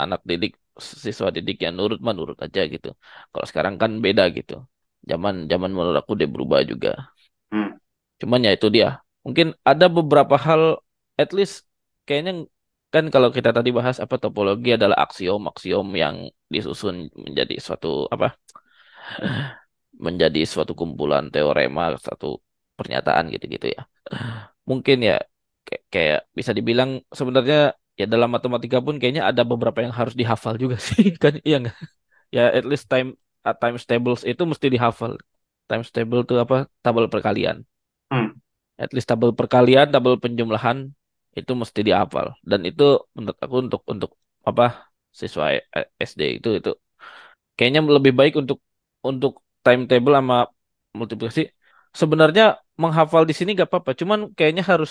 anak didik siswa didik yang nurut mah nurut aja gitu. Kalau sekarang kan beda gitu. Zaman zaman menurut aku udah berubah juga. Hmm. Cuman ya itu dia. Mungkin ada beberapa hal, at least kayaknya kan kalau kita tadi bahas apa topologi adalah aksiom-aksiom yang disusun menjadi suatu apa menjadi suatu kumpulan teorema, satu pernyataan gitu-gitu ya. Mungkin ya kayak, kayak bisa dibilang sebenarnya ya dalam matematika pun kayaknya ada beberapa yang harus dihafal juga sih kan iya nggak? Ya at least time uh, times tables itu mesti dihafal. Times table itu apa? Tabel perkalian. Hmm. At least tabel perkalian, tabel penjumlahan itu mesti dihafal. Dan itu menurut aku untuk untuk apa siswa eh, SD itu itu kayaknya lebih baik untuk untuk timetable sama multiplikasi. Sebenarnya menghafal di sini gak apa-apa, cuman kayaknya harus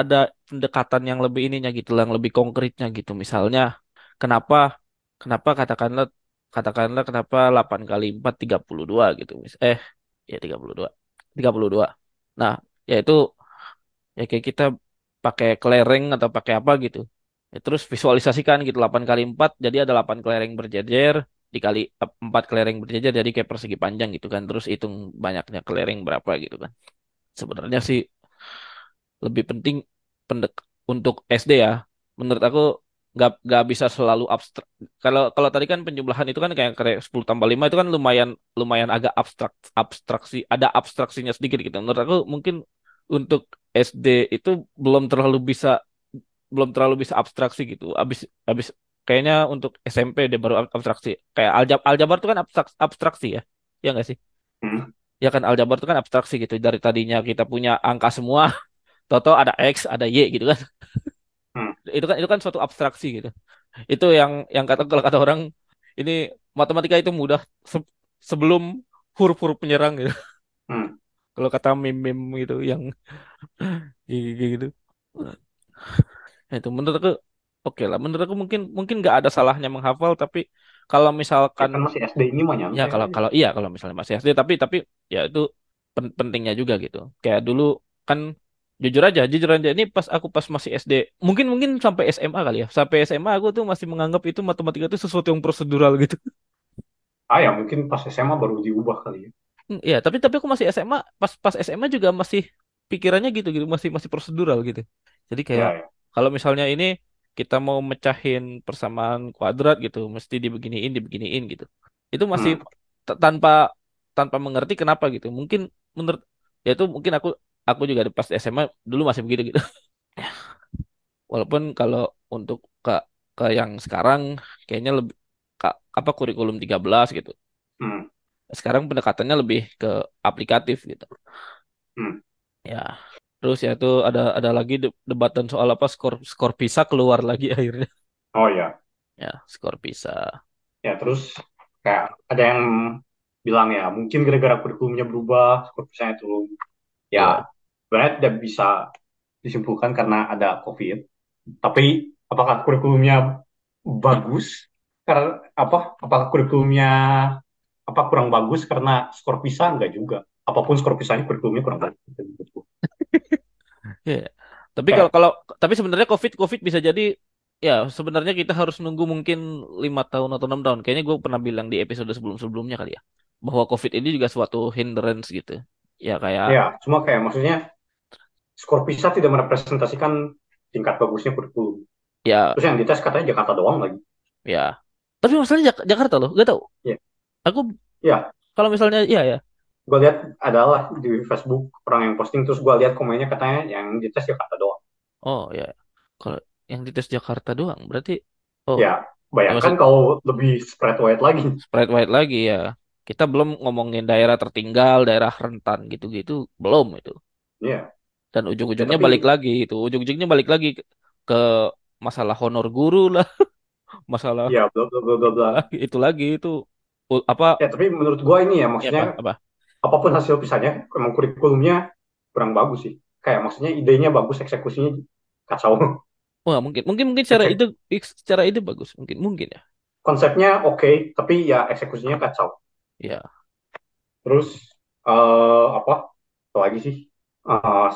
ada pendekatan yang lebih ininya gitu, yang lebih konkretnya gitu. Misalnya, kenapa kenapa katakanlah katakanlah kenapa 8 kali 4 32 gitu. Mis- Eh, ya 32. 32. Nah, yaitu ya kayak kita pakai kelereng atau pakai apa gitu. Ya, terus visualisasikan gitu 8 kali 4 jadi ada 8 kelereng berjejer dikali eh, 4 kelereng berjejer jadi kayak persegi panjang gitu kan. Terus hitung banyaknya kelereng berapa gitu kan. Sebenarnya sih lebih penting pendek untuk SD ya. Menurut aku nggak nggak bisa selalu abstrak. Kalau kalau tadi kan penjumlahan itu kan kayak kayak 10 tambah 5 itu kan lumayan lumayan agak abstrak abstraksi ada abstraksinya sedikit gitu. Menurut aku mungkin untuk SD itu belum terlalu bisa belum terlalu bisa abstraksi gitu. Abis abis kayaknya untuk SMP deh baru ab- abstraksi. Kayak aljab aljabar itu kan abstrak, abstraksi ya. Ya nggak sih? Hmm. Ya kan aljabar itu kan abstraksi gitu. Dari tadinya kita punya angka semua, toto ada X, ada Y gitu kan. Hmm. Itu kan itu kan suatu abstraksi gitu. Itu yang yang kata kalau kata orang ini matematika itu mudah se- sebelum huruf-huruf penyerang gitu. Hmm. Kalau kata meme-meme gitu yang gitu. Ya, itu menurut aku oke lah. Menurut aku mungkin mungkin nggak ada salahnya menghafal, tapi kalau Ya misalkan kan masih SD ini mah ya kalau kalau iya kalau misalnya masih SD, tapi tapi ya itu pen- pentingnya juga gitu. Kayak dulu kan jujur aja, jujur aja ini pas aku pas masih SD, mungkin mungkin sampai SMA kali ya. Sampai SMA aku tuh masih menganggap itu matematika itu sesuatu yang prosedural gitu. Ah ya mungkin pas SMA baru diubah kali ya. Hmm, Iya, tapi tapi aku masih SMA, pas pas SMA juga masih pikirannya gitu gitu, masih masih prosedural gitu. Jadi kayak Ya ya. kalau misalnya ini kita mau mecahin persamaan kuadrat gitu, mesti dibeginiin, dibeginiin gitu. Itu masih Hmm. tanpa tanpa mengerti kenapa gitu. Mungkin menurut ya itu mungkin aku aku juga di- pas SMA dulu masih begitu gitu. Walaupun kalau untuk ke ke yang sekarang kayaknya lebih ka- apa kurikulum 13 gitu. Hmm. Sekarang pendekatannya lebih ke aplikatif gitu. Hmm. Ya. Terus ya itu ada ada lagi de- debatan soal apa skor skor PISA keluar lagi akhirnya. Oh ya. Ya, skor PISA. Ya terus kayak ada yang bilang ya mungkin gara-gara kurikulumnya berubah, kursusnya turun. Ya Ya, sebenarnya tidak bisa disimpulkan karena ada COVID. Tapi apakah kurikulumnya bagus? Karena apa? Apakah kurikulumnya apa kurang bagus karena skor PISA enggak juga. Apa pun skor PISA-nya kurikulumnya kurang bagus. ya. Tapi kalau kalau tapi sebenarnya COVID COVID bisa jadi ya sebenarnya kita harus nunggu mungkin lima tahun atau enam tahun. Kayaknya gue pernah bilang di episode sebelum-sebelumnya kali ya bahwa COVID ini juga suatu hindrance gitu. Ya kayak ya, cuma kayak maksudnya skor PISA tidak merepresentasikan tingkat bagusnya kurikulum. ya Terus yang dites katanya Jakarta doang lagi. ya. Tapi masalahnya Jak- Jakarta loh, gak tau. Ya, Aku ya, kalau misalnya iya ya. gue lihat adalah di Facebook orang yang posting terus gue lihat komennya katanya yang dites Jakarta doang Oh ya. Kalau yang di tes Jakarta doang berarti oh ya ya bayangkan maksud kalau lebih spread wide lagi spread wide lagi ya. Kita belum ngomongin daerah tertinggal, daerah rentan gitu-gitu, belum itu. ya Dan ya ujung-ujungnya balik tapi lagi itu, ujung-ujungnya balik lagi ke, masalah honor guru lah, masalah ya bla bla bla bla itu lagi itu. Apa? Ya tapi menurut gue ini ya ya apa maksudnya apa? apa pun hasil pisahnya emang kurikulumnya kurang bagus sih. Kayak maksudnya idenya bagus eksekusinya kacau. Wah mungkin mungkin mungkin secara Eksek- ide secara ide bagus mungkin mungkin ya. konsepnya oke tapi ya eksekusinya kacau Ya terus eh apa? Apa lagi sih? Ah,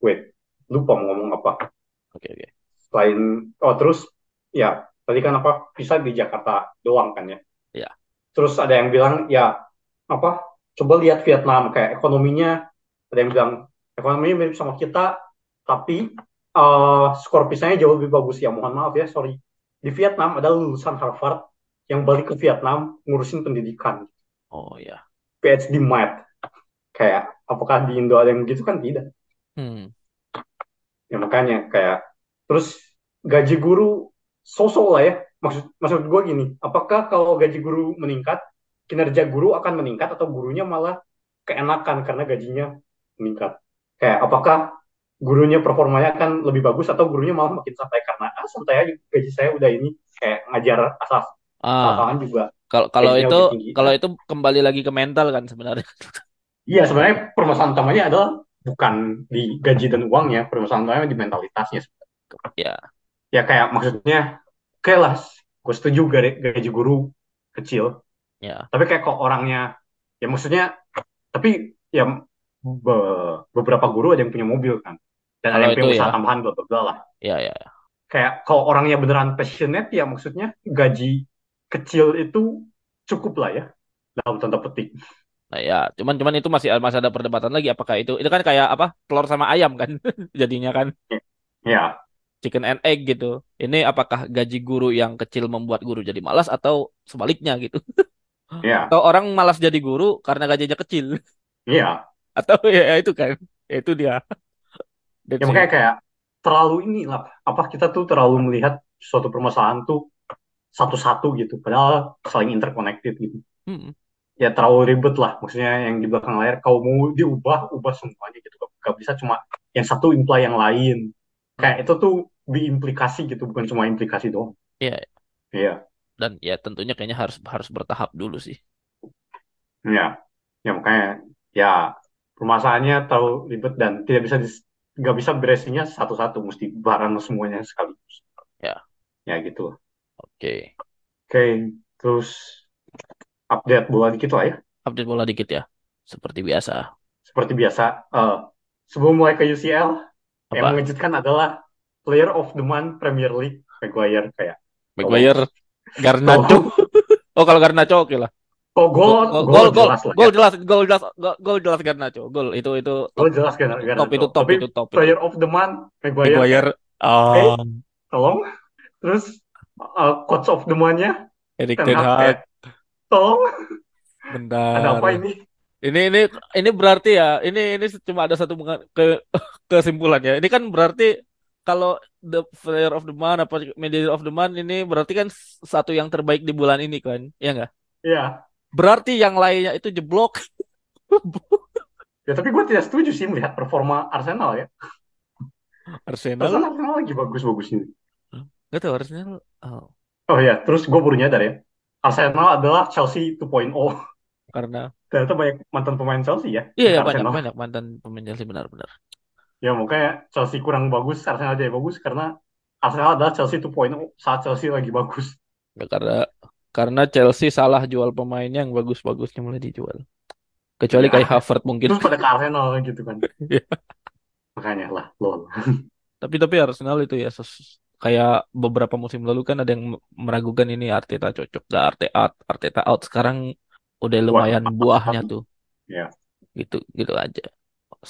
wait lupa mau ngomong apa. Oke oke. selain oh terus ya tadi kan apa? Bisa di Jakarta doang kan ya? Ya terus ada yang bilang ya apa? Coba lihat Vietnam kayak ekonominya ada yang bilang ekonominya mirip sama kita tapi eh, skor pisahnya jauh lebih bagus. Ya mohon maaf ya sorry. Di Vietnam ada lulusan Harvard yang balik ke Vietnam ngurusin pendidikan oh ya. PhD Math kayak apakah di Indo ada yang begitu? Kan tidak. Hmm. ya makanya kayak terus gaji guru sosok lah ya. Maksud maksud gue gini apakah kalau gaji guru meningkat kinerja guru akan meningkat atau gurunya malah keenakan karena gajinya meningkat? Kayak apakah gurunya performanya akan lebih bagus atau gurunya malah makin santai? Karena ah santai aja gaji saya udah ini kayak ngajar asal Ah. juga kalau kalau itu kalau itu kembali lagi ke mental kan sebenarnya. iya sebenarnya permasalahan utamanya adalah bukan di gaji dan uangnya permasalahan utamanya di mentalitasnya. Ya ya kayak maksudnya lah gue setuju gaji, gaji guru kecil. Ya. tapi kayak kok orangnya ya maksudnya tapi ya be- beberapa guru ada yang punya mobil kan. Dan ada Kalau yang itu punya ya. usaha tambahan bla bla bla lah. Ya ya. kayak kalau orangnya beneran passionate ya maksudnya gaji kecil itu cukup lah ya dalam tanda petik Nah, ya, cuman cuman itu masih masih ada perdebatan lagi apakah itu itu kan kayak apa telur sama ayam kan jadinya kan ya chicken and egg gitu. Ini apakah gaji guru yang kecil membuat guru jadi malas atau sebaliknya gitu? ya Atau orang malas jadi guru karena gajinya kecil ya atau ya, ya itu kan ya itu dia. ya That's it. makanya kayak terlalu ini lah apa kita tuh terlalu melihat suatu permasalahan tuh satu-satu gitu. Padahal saling interconnected gitu. Hmm, ya terlalu ribet lah. Maksudnya yang di belakang layar kalau mau diubah ubah semuanya gitu. Gak bisa cuma yang satu imply yang lain. Kayak itu tuh diimplikasi gitu bukan cuma implikasi doang. Ya, iya. Dan ya tentunya kayaknya harus harus bertahap dulu sih. ya ya makanya ya permasalahannya terlalu ribet dan tidak bisa nggak bisa beresinnya satu-satu. Mesti bareng semuanya sekaligus. Ya, ya gitu oke. oke terus update bola dikit lah ya Update bola dikit ya. Seperti biasa. seperti biasa eh, sebelum mulai ke UCL yang Apa? mengejutkan adalah Player of the Month Premier League Maguire kayak Maguire, Garnacho. tolong Oh kalau Garnacho oke lah. oh Gol gol gol gol gol jelas lah gol ya jelas gol jelas gol jelas Garnacho. Gol itu itu gol jelas itu top Garnacho itu top tapi itu top itu. Player of the Month Maguire Maguire, eh ah, tolong terus eh, Coach of the Month-nya Erik Ten Hag tolong ada bentar. apa ini Ini ini ini berarti ya ini ini cuma ada satu ke kesimpulannya. Ini kan berarti kalau the player of the month apa media of the month ini berarti kan satu yang terbaik di bulan ini kan, ya enggak? ya Berarti yang lainnya itu jeblok. ya tapi gue tidak setuju sih melihat performa Arsenal ya Arsenal, Arsenal Arsenal lagi bagus-bagus nggak tahu Arsenal. Oh, oh ya terus gue baru nyadar ya Arsenal adalah Chelsea 2.0 karena ternyata banyak mantan pemain Chelsea ya iya di ya banyak banyak mantan pemain Chelsea benar-benar. ya makanya Chelsea kurang bagus Arsenal jadi bagus karena Arsenal adalah Chelsea 2.0 saat Chelsea lagi bagus Ya, karena karena Chelsea salah jual pemainnya yang bagus-bagusnya mulai dijual. Kecuali ya kayak Havertz mungkin. terus pada ke Arsenal gitu kan Iya. makanya lah lol Tapi tapi Arsenal itu ya kayak beberapa musim lalu kan ada yang meragukan ini Arteta cocok gak Arteta Arteta out sekarang udah buat lumayan buahnya tuh. Ya gitu gitu aja.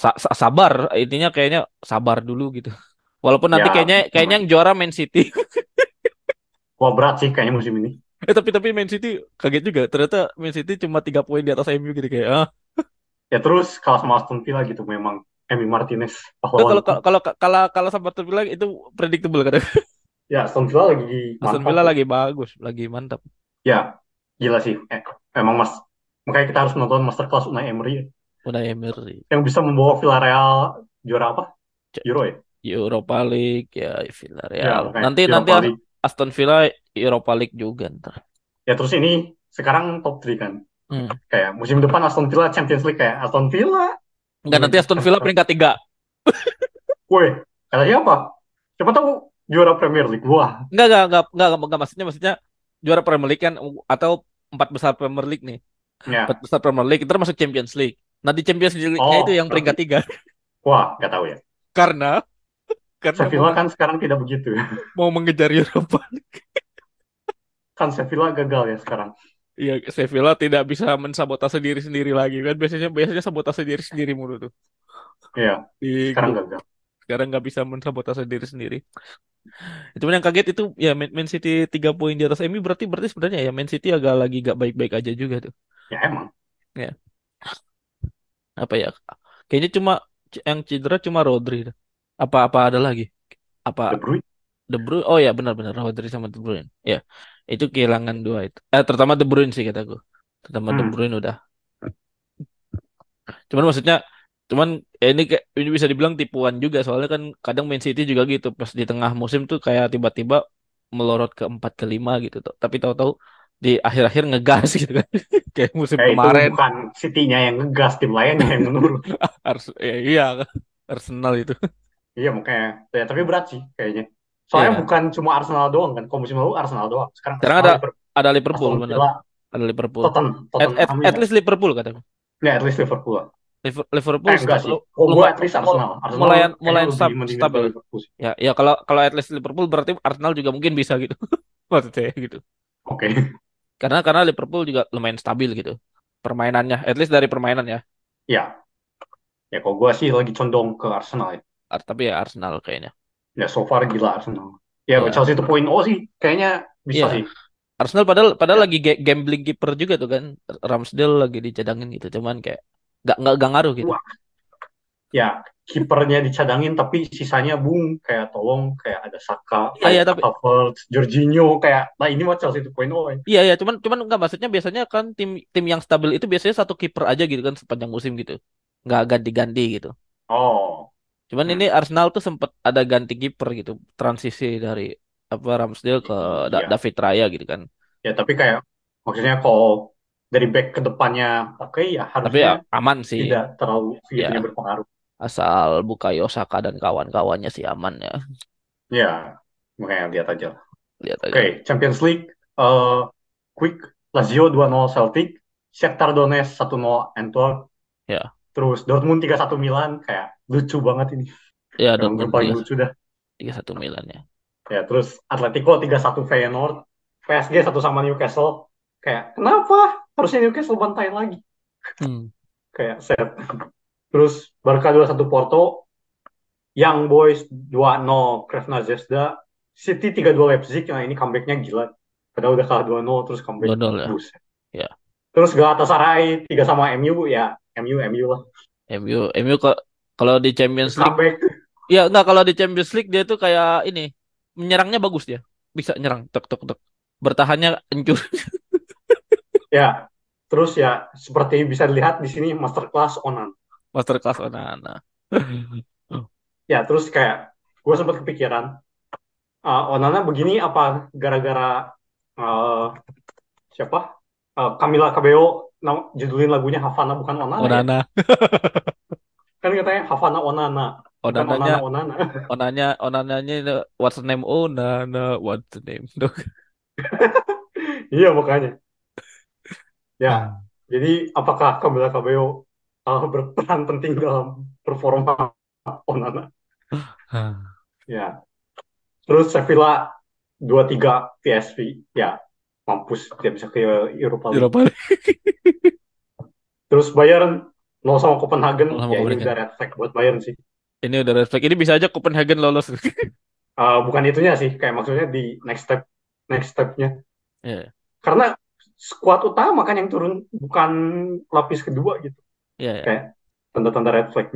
Sa- sa- sabar intinya kayaknya sabar dulu gitu. Walaupun nanti ya kayaknya kayaknya yang juara Man City. Wah berat sih kayaknya musim ini. Eh tapi tapi Man City kaget juga. Ternyata Man City cuma tiga poin di atas MU gitu kayak ah. Ya terus kalah sama Aston Villa gitu memang Emi Martinez Itu kalau kalau kalau kalau Aston Villa itu predictable kan. Ya Aston Villa lagi Aston mantap Villa tuh. lagi bagus, lagi mantap. Ya gila sih. Eh, emang mas makanya kita harus nonton masterclass Unai Emery ya. Udah Emery. yang bisa membawa Villarreal juara apa? Euro ya? Europa League ya Ya Villarreal. makanya Nanti nanti Europa As- League. Aston Villa Europa League juga ntar. Ya terus ini sekarang top 3 kan. Hmm. Kayak musim depan Aston Villa Champions League kayak Aston Villa. Enggak nanti Aston Villa peringkat tiga. Woi, kata siapa? Siapa tahu juara Premier League. Wah, Enggak enggak enggak enggak, enggak, enggak. maksudnya maksudnya juara Premier League kan atau empat besar Premier League nih. ya. Empat besar Premier League itu masuk Champions League. Nah di Champions League-nya Oh, itu yang peringkat tiga Wah, nggak tahu ya. karena karena Sevilla kan sekarang tidak begitu. mau mengejar League. Kan Sevilla gagal ya sekarang. Iya, Sevilla tidak bisa mensabotase diri sendiri lagi kan biasanya biasanya sabotase diri sendiri mulu tuh Iya, di sekarang gagal. Sekarang nggak bisa mensabotase diri sendiri. Cuman yang kaget itu ya Man Man City 3 poin di atas MU berarti berarti sebenarnya ya Man City agak lagi gak baik-baik aja juga tuh. Ya emang. Apa ya? Kayaknya cuma yang cedera cuma Rodri. Apa apa ada lagi? De Apa Bruyne. De Bruyne? Oh ya benar-benar Rodri sama De Bruyne. Ya. Itu kehilangan dua itu. Eh terutama De Bruyne sih kataku. Terutama De Hmm. Bruyne udah. Cuman maksudnya cuman ya ini kayak ini bisa dibilang tipuan juga soalnya kan kadang Man City juga gitu pas di tengah musim tuh kayak tiba-tiba melorot ke empat ke lima gitu tuh. Tapi tahu-tahu di akhir-akhir ngegas gitu kan. Kayak musim Eh, itu kemarin bukan City-nya yang ngegas, tim lainnya yang menurun. harus ya, iya Arsenal itu. Iya makanya. Ya, tapi berat sih kayaknya. Soalnya Iya. bukan cuma Arsenal doang kan. Kalau musim lalu Arsenal doang. Sekarang Sekarang ada Liverpool, ada Liverpool benar. Ada Liverpool. Tottenham, At, at, at ya. least Liverpool kataku. Ya, at least Liverpool Liverpool Eh, enggak sih. Oh, at least Arsenal. Arsenal mulai mulai stab- stabil. Ya, ya kalau kalau at least Liverpool berarti Arsenal juga mungkin bisa gitu. Maksudnya gitu. Oke. Karena karena Liverpool juga lumayan stabil gitu. Permainannya, at least dari permainan ya. Ya. Ya, kalau gue sih lagi condong ke Arsenal ya. Ar- tapi ya Arsenal kayaknya. Ya, so far gila Arsenal. Ya, Ya. Chelsea 2.0 sih. Kayaknya bisa Iya. sih. Arsenal padahal padahal Ya. lagi ga- gambling keeper juga tuh kan. Ramsdale lagi dicadangin gitu. Cuman kayak nggak nggak nggak ngaruh gitu. Wah. Ya, kipernya dicadangin tapi sisanya bung. Kayak tolong, kayak ada Saka, Iya, iya, tapi- Havertz, Jorginho. Kayak, nah ini mah Chelsea 2.0 ya. Iya ya, cuman cuman nggak maksudnya biasanya kan tim tim yang stabil itu biasanya satu kiper aja gitu kan sepanjang musim gitu. Nggak ganti-ganti gitu. Oh. Cuman Hmm. ini Arsenal tuh sempet ada ganti kiper gitu, transisi dari apa Ramsdale ke Da- Iya. David Raya gitu kan. Ya, tapi kayak maksudnya kalau dari back ke depannya oke ya Tapi ya harusnya aman sih, tidak terlalu Ya. berpengaruh. asal Bukayo Saka dan kawan-kawannya sih aman ya. Ya, makanya lihat aja. Lihat aja. Oke, Champions League eh quick Lazio 2-0 Celtic, Shakhtar Donetsk 1-0 Antwerp. Ya. Terus Dortmund 3-1 Milan kayak lucu banget ini. Ya Emang Dortmund paling tiga lucu dah. tiga satu Milan ya. Ya, terus Atletico 3-1 Feyenoord, PSG 1 sama Newcastle. Kayak kenapa? Harusnya Newcastle bantai lagi. Hmm. Kayak set. Terus Barca 2-1 Porto, Young Boys 2-0 Krasnodar Zvezda, City 3-2 Leipzig. Nah, ini comeback-nya gila. Padahal udah kalah 2-0 terus comeback. 2-0 ya. Buset. Ya. Terus Galatasaray 3 sama MU ya, MU MU lah. MU MU kok kalau di Champions League Comeback. ya enggak kalau di Champions League dia tuh kayak ini menyerangnya bagus dia. Bisa nyerang tek tek tek. Bertahannya hancur. Ya. Terus ya seperti bisa dilihat di sini masterclass Onan. Masterclass Onana. Ya, terus kayak gue sempat kepikiran uh, Onana begini apa gara-gara uh, siapa? Uh, Camila Cabello nam- judulin lagunya Havana bukan Onana ya? Onana. Kan katanya Havana Onana, bukan Onananya Onana Onana. Onanya Onananya what's the name Onana what's the name. Iya makanya. Ya, jadi apakah Camila Cabello uh, berperan penting dalam performa Onana? Ya. Terus Sevilla 2-3 PSV. Ya, mampus dia bisa ke Europa League. Europa League. Terus Bayern 0 sama Copenhagen. 0 sama ya ini Copenhagen. udah red flag buat Bayern sih. Ini udah red flag. Ini bisa aja Copenhagen lolos. Uh, bukan itunya sih, kayak maksudnya di next step next stepnya. Iya. Karena skuad utama kan yang turun, bukan lapis kedua gitu. Iya, ya. kayak tanda-tanda red flag.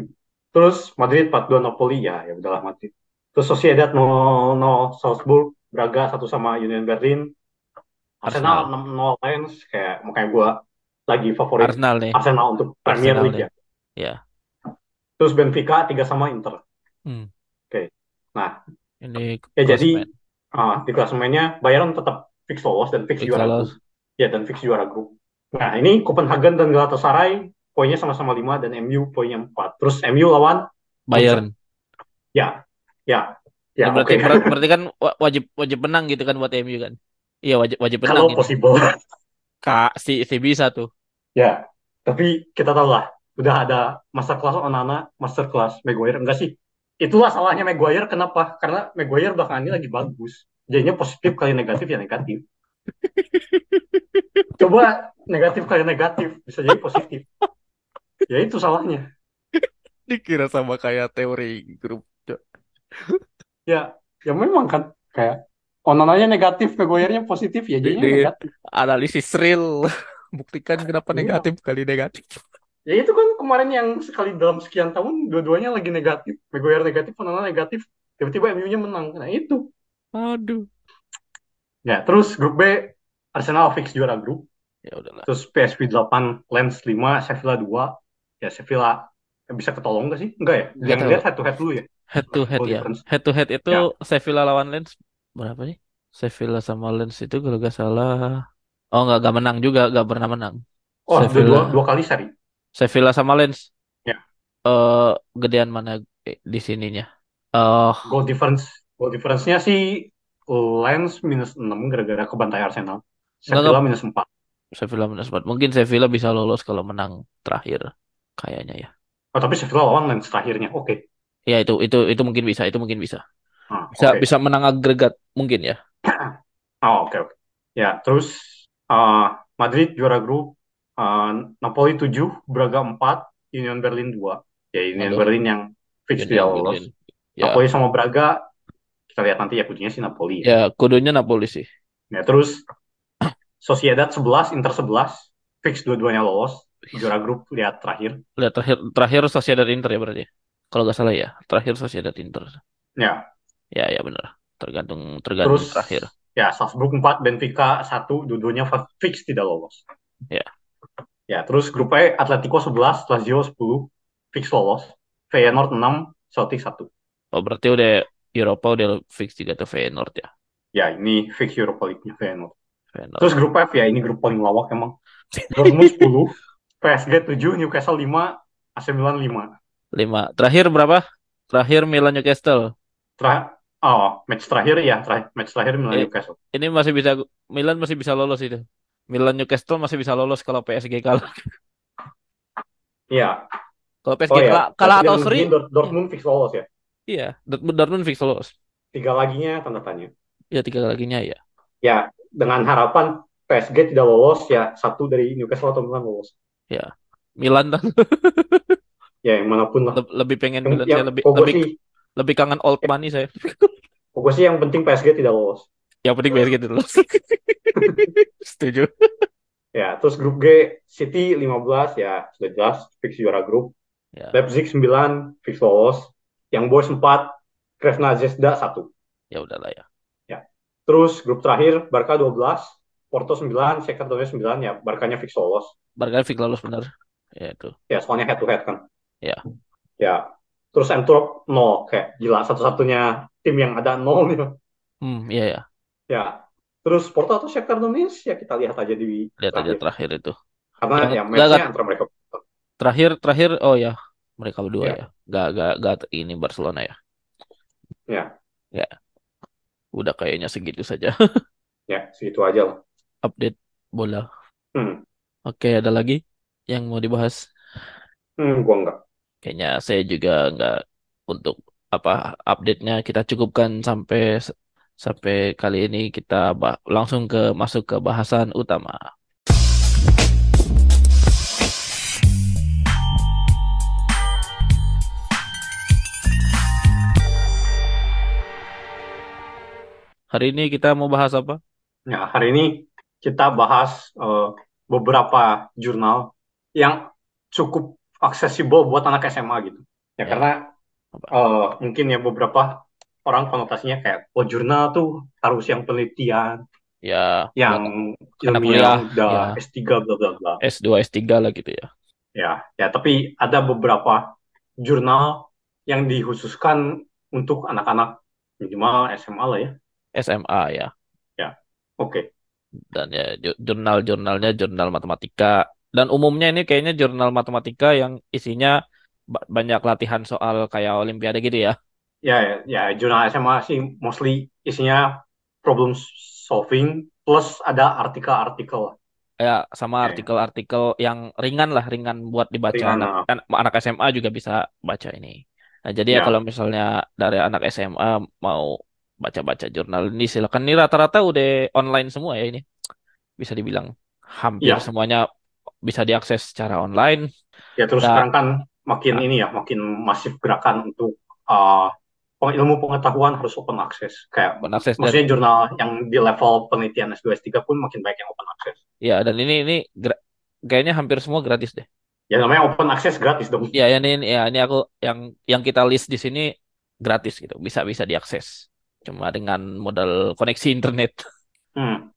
Terus Madrid 4-2 Napoli ya, ya udahlah Madrid. Terus Sociedad 0-0 Salzburg, Braga satu sama Union Berlin, Arsenal Arsenal. 6-0 Lens kayak makanya gue lagi favorit Arsenal nih. Arsenal untuk Premier Arsenal League nih. ya. Ya. Terus Benfica 3 sama Inter. Hmm. Oke. Nah, Ini ya jadi ah, di klasemennya Bayern tetap fix lolos dan fix Fix juara lolos. grup. Ya, dan fix juara grup. Nah, ini Copenhagen dan Galatasaray poinnya sama-sama 5 dan MU poinnya 4. Terus MU lawan Bayern. Ya, ya, Ya, ya. berarti ber- berarti kan wa- wajib wajib menang gitu kan buat MU kan. Iya, wajib wajib menang Kalau ini. possible. Kak si si bisa tuh. Ya, tapi kita tahu lah, udah ada master class Onana, master class Maguire. Enggak sih, itulah salahnya Maguire. Kenapa? Karena Maguire belakangan ini lagi bagus. Jadinya positif kali negatif ya negatif. Coba negatif kali negatif, bisa jadi positif. Ya itu salahnya. Dikira sama kayak teori grup. Ya, ya memang kan kayak Onananya negatif, Maguire-nya positif, ya Di, jadinya di negatif. analisis real buktikan kenapa Iya. negatif kali negatif. Ya itu kan kemarin yang sekali dalam sekian tahun dua-duanya lagi negatif. Maguire negatif, Onana negatif. Tiba-tiba MU-nya menang. Nah itu. Aduh. Ya, terus grup B Arsenal fix juara grup. Ya udahlah. Terus PSV 8, Lens 5, Sevilla 2. Ya Sevilla bisa ketolong nggak sih? Enggak ya? Yang lihat head to head dulu ya. Head to head Goal ya. Head to head itu Ya. Sevilla lawan Lens berapa sih? Sevilla sama Lens itu kalau nggak salah Oh nggak nggak menang juga, nggak pernah menang. Oh, dua, dua, Sevilla, dua kali seri. Sevilla sama Lens. Ya. Eh gedean mana eh, di sininya? Eh Goal difference. Goal difference-nya sih Lens minus 6 gara-gara kebantai Arsenal. Sevilla nggak. minus 4. Sevilla minus empat. Mungkin Sevilla bisa lolos kalau menang terakhir kayaknya ya. Oh, tapi Sevilla lawan Lens terakhirnya. Oke. Ya itu itu itu mungkin bisa, itu mungkin bisa. Ah, Bisa oke. bisa menang agregat mungkin ya. Oh, oke, oke. Ya, terus uh, Madrid juara grup, uh, Napoli 7, Braga 4, Union Berlin 2. Ya, Union Aduh, Berlin yang fix tidak lolos. Ya, Napoli sama Braga, kita lihat nanti ya kudunya sih Napoli ya. ya kudunya Napoli sih. Ya, terus Sociedad 11, Inter 11, fix dua-duanya lolos. Juara grup lihat terakhir. Lihat terakhir terakhir Sociedad Inter ya berarti. Kalau nggak salah ya, terakhir Sociedad Inter. Ya, Ya ya benar. Tergantung tergantung terus terakhir. ya Salzburg 4, Benfica 1, dua-duanya fix tidak lolos. Ya. Ya, terus grup E Atletico 11, Lazio 10, fix lolos. Feyenoord 6, Celtic 1. Oh berarti udah Eropa udah fix juga tuh Feyenoord ya. Ya, ini fix Europa League-nya Feyenoord. Feyenoord. Terus grup F ya, ini grup paling lawak emang. Dortmund 10, PSG 7, Newcastle 5, AC Milan 5. Lima. Terakhir berapa? Terakhir Milan Newcastle. Terakhir, oh, match terakhir ya, terakhir, match terakhir Milan Eh, Newcastle. ini masih bisa Milan masih bisa lolos itu. Milan Newcastle masih bisa lolos kalau PSG kalah. Iya. Kalau PSG Oh ya, kalah, kalah berarti atau seri, Dortmund fix lolos ya. iya, Dortmund, Dortmund fix lolos. Tiga laginya tanda tanya. Ya tiga laginya ya. Ya, dengan harapan PSG tidak lolos ya, satu dari Newcastle atau Milan lolos. Ya. Milan tuh Ya, yang mana pun lah. le- lebih pengen Yang, Milan saya lebih lebih sih, lebih kangen old money saya. pokok sih yang penting PSG tidak lolos. Yang penting PSG itu lolos. Setuju. Ya, terus grup G City 15 ya sudah jelas fix juara grup. Ya. Leipzig 9 fix lolos. Yang Boys 4 Krasnodar Zvezda 1. Ya udahlah ya. Terus grup terakhir Barca 12, Porto 9, Shakhtar Donetsk 9 ya Barkanya fix lolos. Barca fix lolos benar. Ya itu. Ya soalnya head to head kan. Ya. Ya. Terus Antwerp 0 kayak gila satu-satunya tim yang ada 0 nih. Hmm, iya ya. Ya. Terus Porto atau Shakhtar Donetsk ya kita lihat aja di Lihat aja terakhir. terakhir itu. Karena Yang ya enggak matchnya antara mereka. terakhir terakhir oh ya mereka berdua Ya. ya. Gak gak gak ini Barcelona ya. Ya. Ya. Udah kayaknya segitu saja Ya, segitu aja lah. update bola. Hmm. Oke, ada lagi yang mau dibahas? Hmm, gua enggak. Kayaknya saya juga nggak untuk apa update-nya kita cukupkan sampai sampai kali ini kita langsung ke masuk ke bahasan utama. Hari ini kita mau bahas apa? Ya, hari ini kita bahas eh, beberapa jurnal yang cukup aksesibel buat anak SMA gitu. Ya Ya, karena eh, mungkin ya beberapa orang konotasinya kayak oh jurnal tuh harus yang penelitian, Ya, yang ilmiah udah ya S3 bla bla bla. S2, S3 lah gitu ya. Ya, ya tapi ada beberapa jurnal yang dikhususkan untuk anak-anak minimal SMA lah ya. SMA ya. Ya, oke. Dan ya ju- jurnal-jurnalnya jurnal matematika. Dan umumnya ini kayaknya jurnal matematika yang isinya ba- banyak latihan soal kayak Olimpiade gitu ya. Ya, ya, jurnal SMA sih mostly isinya problem solving plus ada artikel-artikel Ya, sama artikel-artikel yang ringan lah, ringan buat dibaca ringan. anak, nah. anak anak SMA juga bisa baca ini. Nah, jadi ya kalau Ya, misalnya dari anak SMA mau baca-baca jurnal ini silakan. Ini rata-rata udah online semua ya ini. Bisa dibilang hampir ya, semuanya bisa diakses secara online. ya terus Da, sekarang kan makin ah, ini ya, makin masif gerakan untuk uh, ilmu pengetahuan harus open access. Kayak open access dan maksudnya jurnal yang di level penelitian S2 S3 pun makin banyak yang open access. ya dan ini ini kayaknya hampir semua gratis deh. Ya namanya open access gratis dong. Ya, ya ini ya ini aku yang yang kita list di sini gratis gitu. Bisa bisa diakses. Cuma dengan modal koneksi internet. Hmm,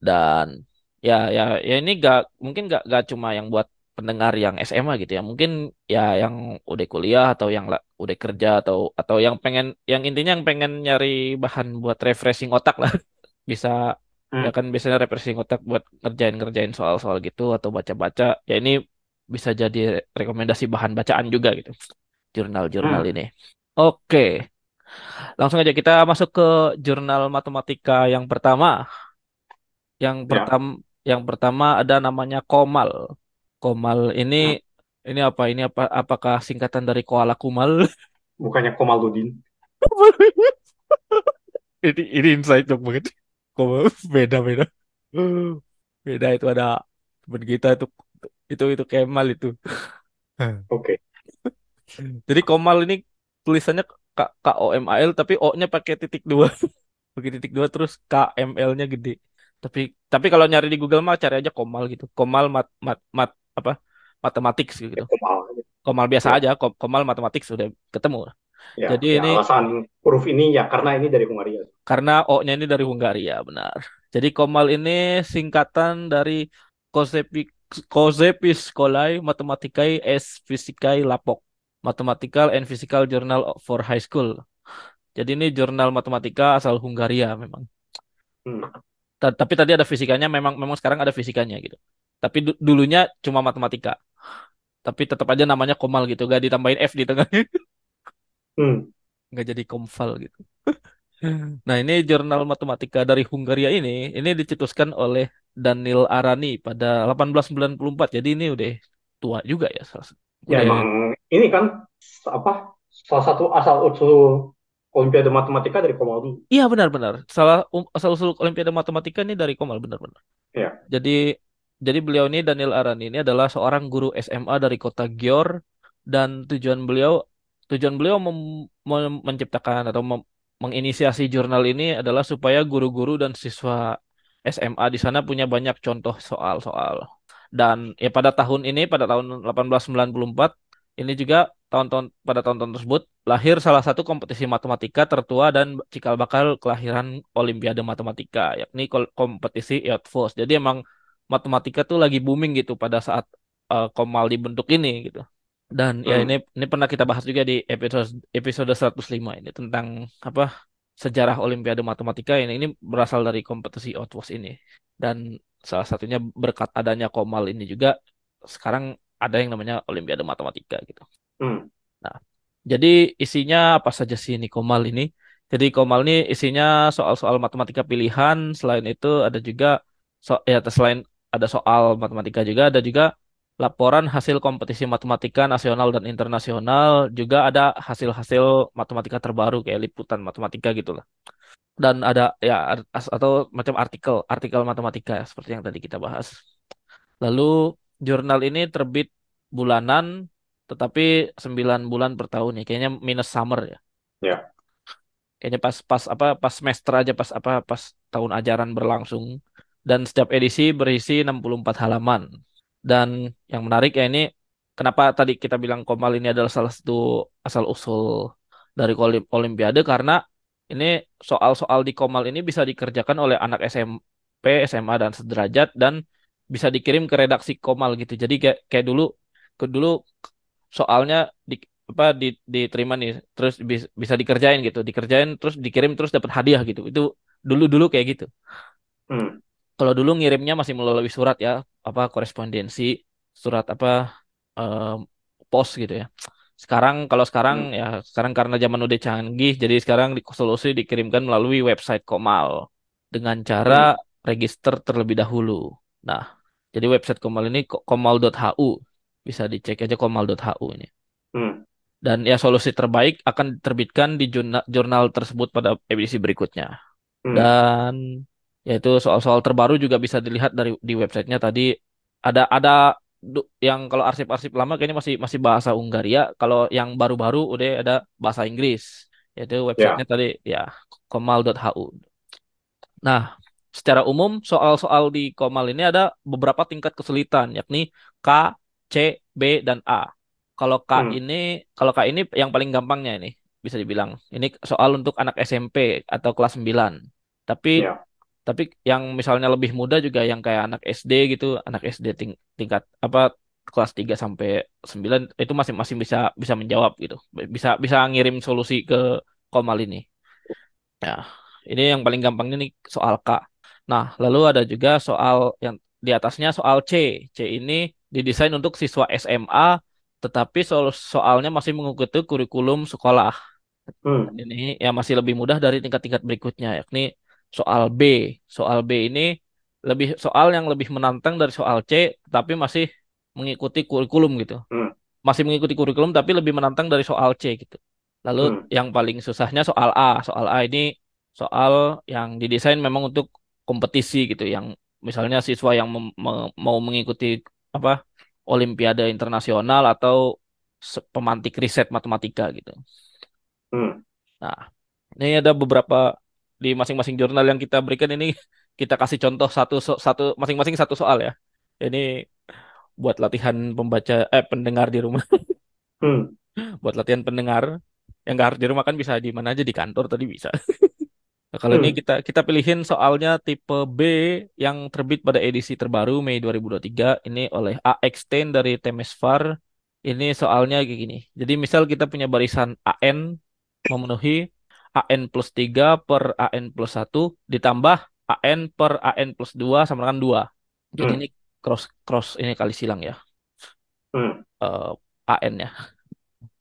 Dan ya ya ya ini gak mungkin gak gak cuma yang buat pendengar yang SMA gitu ya. Mungkin ya yang udah kuliah atau yang la- udah kerja atau atau yang pengen yang intinya yang pengen nyari bahan buat refreshing otak lah. Bisa ya hmm, kan biasanya refreshing otak buat ngerjain-ngerjain soal-soal gitu atau baca-baca. Ya ini bisa jadi rekomendasi bahan bacaan juga gitu. Jurnal-jurnal hmm. ini. Oke, langsung aja kita masuk ke jurnal matematika yang pertama. Yang Ya, pertama yang pertama ada namanya Komal. Komal ini hmm. ini apa? Ini apa? Apakah singkatan dari koala kumal? Bukannya Komaludin. Ini ini inside joke banget. Komal beda beda. Beda itu ada teman kita itu itu itu Kemal itu. Oke. Jadi Komal ini tulisannya K K O M A L tapi O-nya pakai titik dua. Pakai titik dua terus K M L-nya gede. Tapi tapi kalau nyari di Google mah cari aja Komal gitu. Komal mat mat mat apa? Matematik Ya, gitu. Komal. Komal biasa Ya, aja, Ko- Komal matematik sudah ketemu. ya, Jadi ya. ini Alasan huruf ini ya karena ini dari Hungaria. karena O-nya ini dari Hungaria, benar. Jadi Komal ini singkatan dari Kozepi Kozepiskolai Mathematikai S Fisikai Lapok. Mathematical and Physical Journal for High School. Jadi ini jurnal matematika asal Hungaria memang. Hmm. Ta- Tapi tadi ada fisikanya, memang memang sekarang ada fisikanya gitu. Tapi du- dulunya cuma matematika. Tapi tetap aja namanya Komal gitu, gak ditambahin F di tengahnya. Hmm. nggak jadi Komval gitu. Nah, ini jurnal matematika dari Hungaria ini, ini dicetuskan oleh Daniel Arani pada 1894. Jadi ini udah tua juga ya. salah- Ya Udah, emang ini kan apa salah satu asal usul Olimpiade Matematika dari Komaldu. iya benar-benar. Salah um, asal-usul Olimpiade Matematika ini dari Komal benar-benar. Ya. Jadi jadi beliau ini Daniel Arani ini adalah seorang guru SMA dari kota Győr dan tujuan beliau tujuan beliau mem- mem- menciptakan atau mem- menginisiasi jurnal ini adalah supaya guru-guru dan siswa SMA di sana punya banyak contoh soal-soal. Dan ya pada tahun ini pada tahun 1894 ini juga tahun-tahun pada tahun-tahun tersebut lahir salah satu kompetisi matematika tertua dan cikal bakal kelahiran Olimpiade Matematika yakni kompetisi EOTFOS. Jadi emang matematika tuh lagi booming gitu pada saat eh, Komal dibentuk ini gitu. Dan ya ini Hmm. ini pernah kita bahas juga di episode episode 105 ini tentang apa sejarah Olimpiade Matematika ini ini berasal dari kompetisi OTWOS ini. Dan salah satunya berkat adanya Komal ini juga sekarang ada yang namanya Olimpiade Matematika gitu. Hmm. Nah, jadi isinya apa saja sih ini Komal ini? Jadi Komal ini isinya soal-soal matematika pilihan. Selain itu ada juga so ya selain ada soal matematika juga ada juga laporan hasil kompetisi matematika nasional dan internasional. Juga ada hasil-hasil matematika terbaru kayak liputan matematika gitu lah. Dan ada ya atau macam artikel artikel matematika seperti yang tadi kita bahas. Lalu jurnal ini terbit bulanan tetapi 9 bulan per tahun ya. Kayaknya minus summer ya. Ya. Kayaknya pas pas apa pas semester aja pas apa pas tahun ajaran berlangsung. Dan setiap edisi berisi 64 halaman. Dan yang menarik ya ini kenapa tadi kita bilang Komal ini adalah salah satu asal usul dari Olim- Olimpiade karena ini soal-soal di Komal ini bisa dikerjakan oleh anak SMP, SMA dan sederajat dan bisa dikirim ke redaksi Komal gitu. Jadi kayak kayak dulu ke dulu soalnya di apa di, diterima nih terus bis- bisa dikerjain gitu, dikerjain terus dikirim terus dapat hadiah gitu. Itu dulu-dulu kayak gitu. Hmm. Kalau dulu ngirimnya masih melalui surat ya, apa korespondensi, surat apa em, pos gitu ya. Sekarang kalau sekarang Hmm. ya sekarang karena zaman udah canggih, jadi sekarang di solusi dikirimkan melalui website Komal dengan cara Hmm. register terlebih dahulu. Nah, jadi website Komal ini ko- komal.hu bisa dicek aja komal.hu ini. Hmm. Dan ya solusi terbaik akan diterbitkan di jurnal, jurnal tersebut pada edisi berikutnya. Hmm. Dan yaitu soal-soal terbaru juga bisa dilihat dari di websitenya tadi ada ada yang kalau arsip-arsip lama kayaknya masih masih bahasa Hungaria, kalau yang baru-baru udah ada bahasa Inggris. Yaitu Ya. websitenya tadi ya komal.hu. Nah, secara umum soal-soal di Komal ini ada beberapa tingkat kesulitan yakni K, C, B dan A. Kalau K Hmm. ini kalau K ini yang paling gampangnya ini bisa dibilang. Ini soal untuk anak SMP atau kelas 9. Tapi Ya. tapi yang misalnya lebih muda juga yang kayak anak SD gitu, anak SD ting- tingkat apa kelas 3 sampai 9 itu masih bisa bisa menjawab gitu. Bisa bisa ngirim solusi ke Komal ini. Ya, ini yang paling gampangnya nih soal K. Nah, lalu ada juga soal yang di atasnya soal C. C ini didesain untuk siswa SMA, tetapi soal soalnya masih mengikuti kurikulum sekolah. Hmm. Ini ya masih lebih mudah dari tingkat-tingkat berikutnya, yakni soal B. Soal B ini lebih soal yang lebih menantang dari soal C, tapi masih mengikuti kurikulum gitu. Hmm. Masih mengikuti kurikulum tapi lebih menantang dari soal C gitu. Lalu Hmm. yang paling susahnya soal A. Soal A ini soal yang didesain memang untuk kompetisi gitu, yang misalnya siswa yang mau mengikuti apa Olimpiade internasional atau pemantik riset matematika gitu. Hmm. Nah, ini ada beberapa di masing-masing jurnal yang kita berikan ini kita kasih contoh satu so- satu masing-masing satu soal ya. Ini buat latihan pembaca eh pendengar di rumah, Hmm. buat latihan pendengar yang nggak harus di rumah kan bisa di mana aja di kantor tadi bisa. Kalau ini Hmm. kita kita pilihin soalnya tipe B yang terbit pada edisi terbaru Mei 2023 ini oleh AX10 dari Temesvar. Ini soalnya kayak gini. Jadi misal kita punya barisan AN memenuhi AN plus 3 per AN plus 1 ditambah AN per AN plus 2 sama dengan 2. Jadi Hmm. ini cross cross ini kali silang ya. Hmm. eh, AN ya.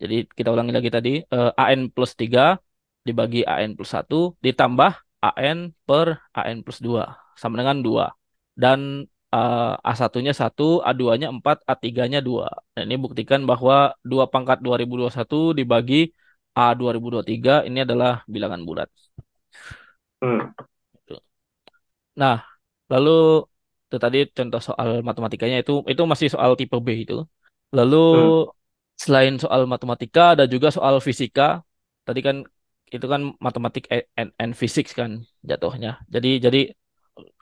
Jadi kita ulangi lagi tadi eh, AN plus 3 dibagi AN plus 1 ditambah AN per AN plus 2 sama dengan 2. Dan eh, A1-nya 1, A2-nya 4, A3-nya 2. Dan ini buktikan bahwa 2 pangkat 2021 dibagi A 2023 ini adalah bilangan bulat. Hmm. Nah, lalu itu tadi contoh soal matematikanya itu itu masih soal tipe B itu. Lalu Hmm. selain soal matematika ada juga soal fisika. Tadi kan itu kan matematik and, and physics kan jatuhnya. Jadi jadi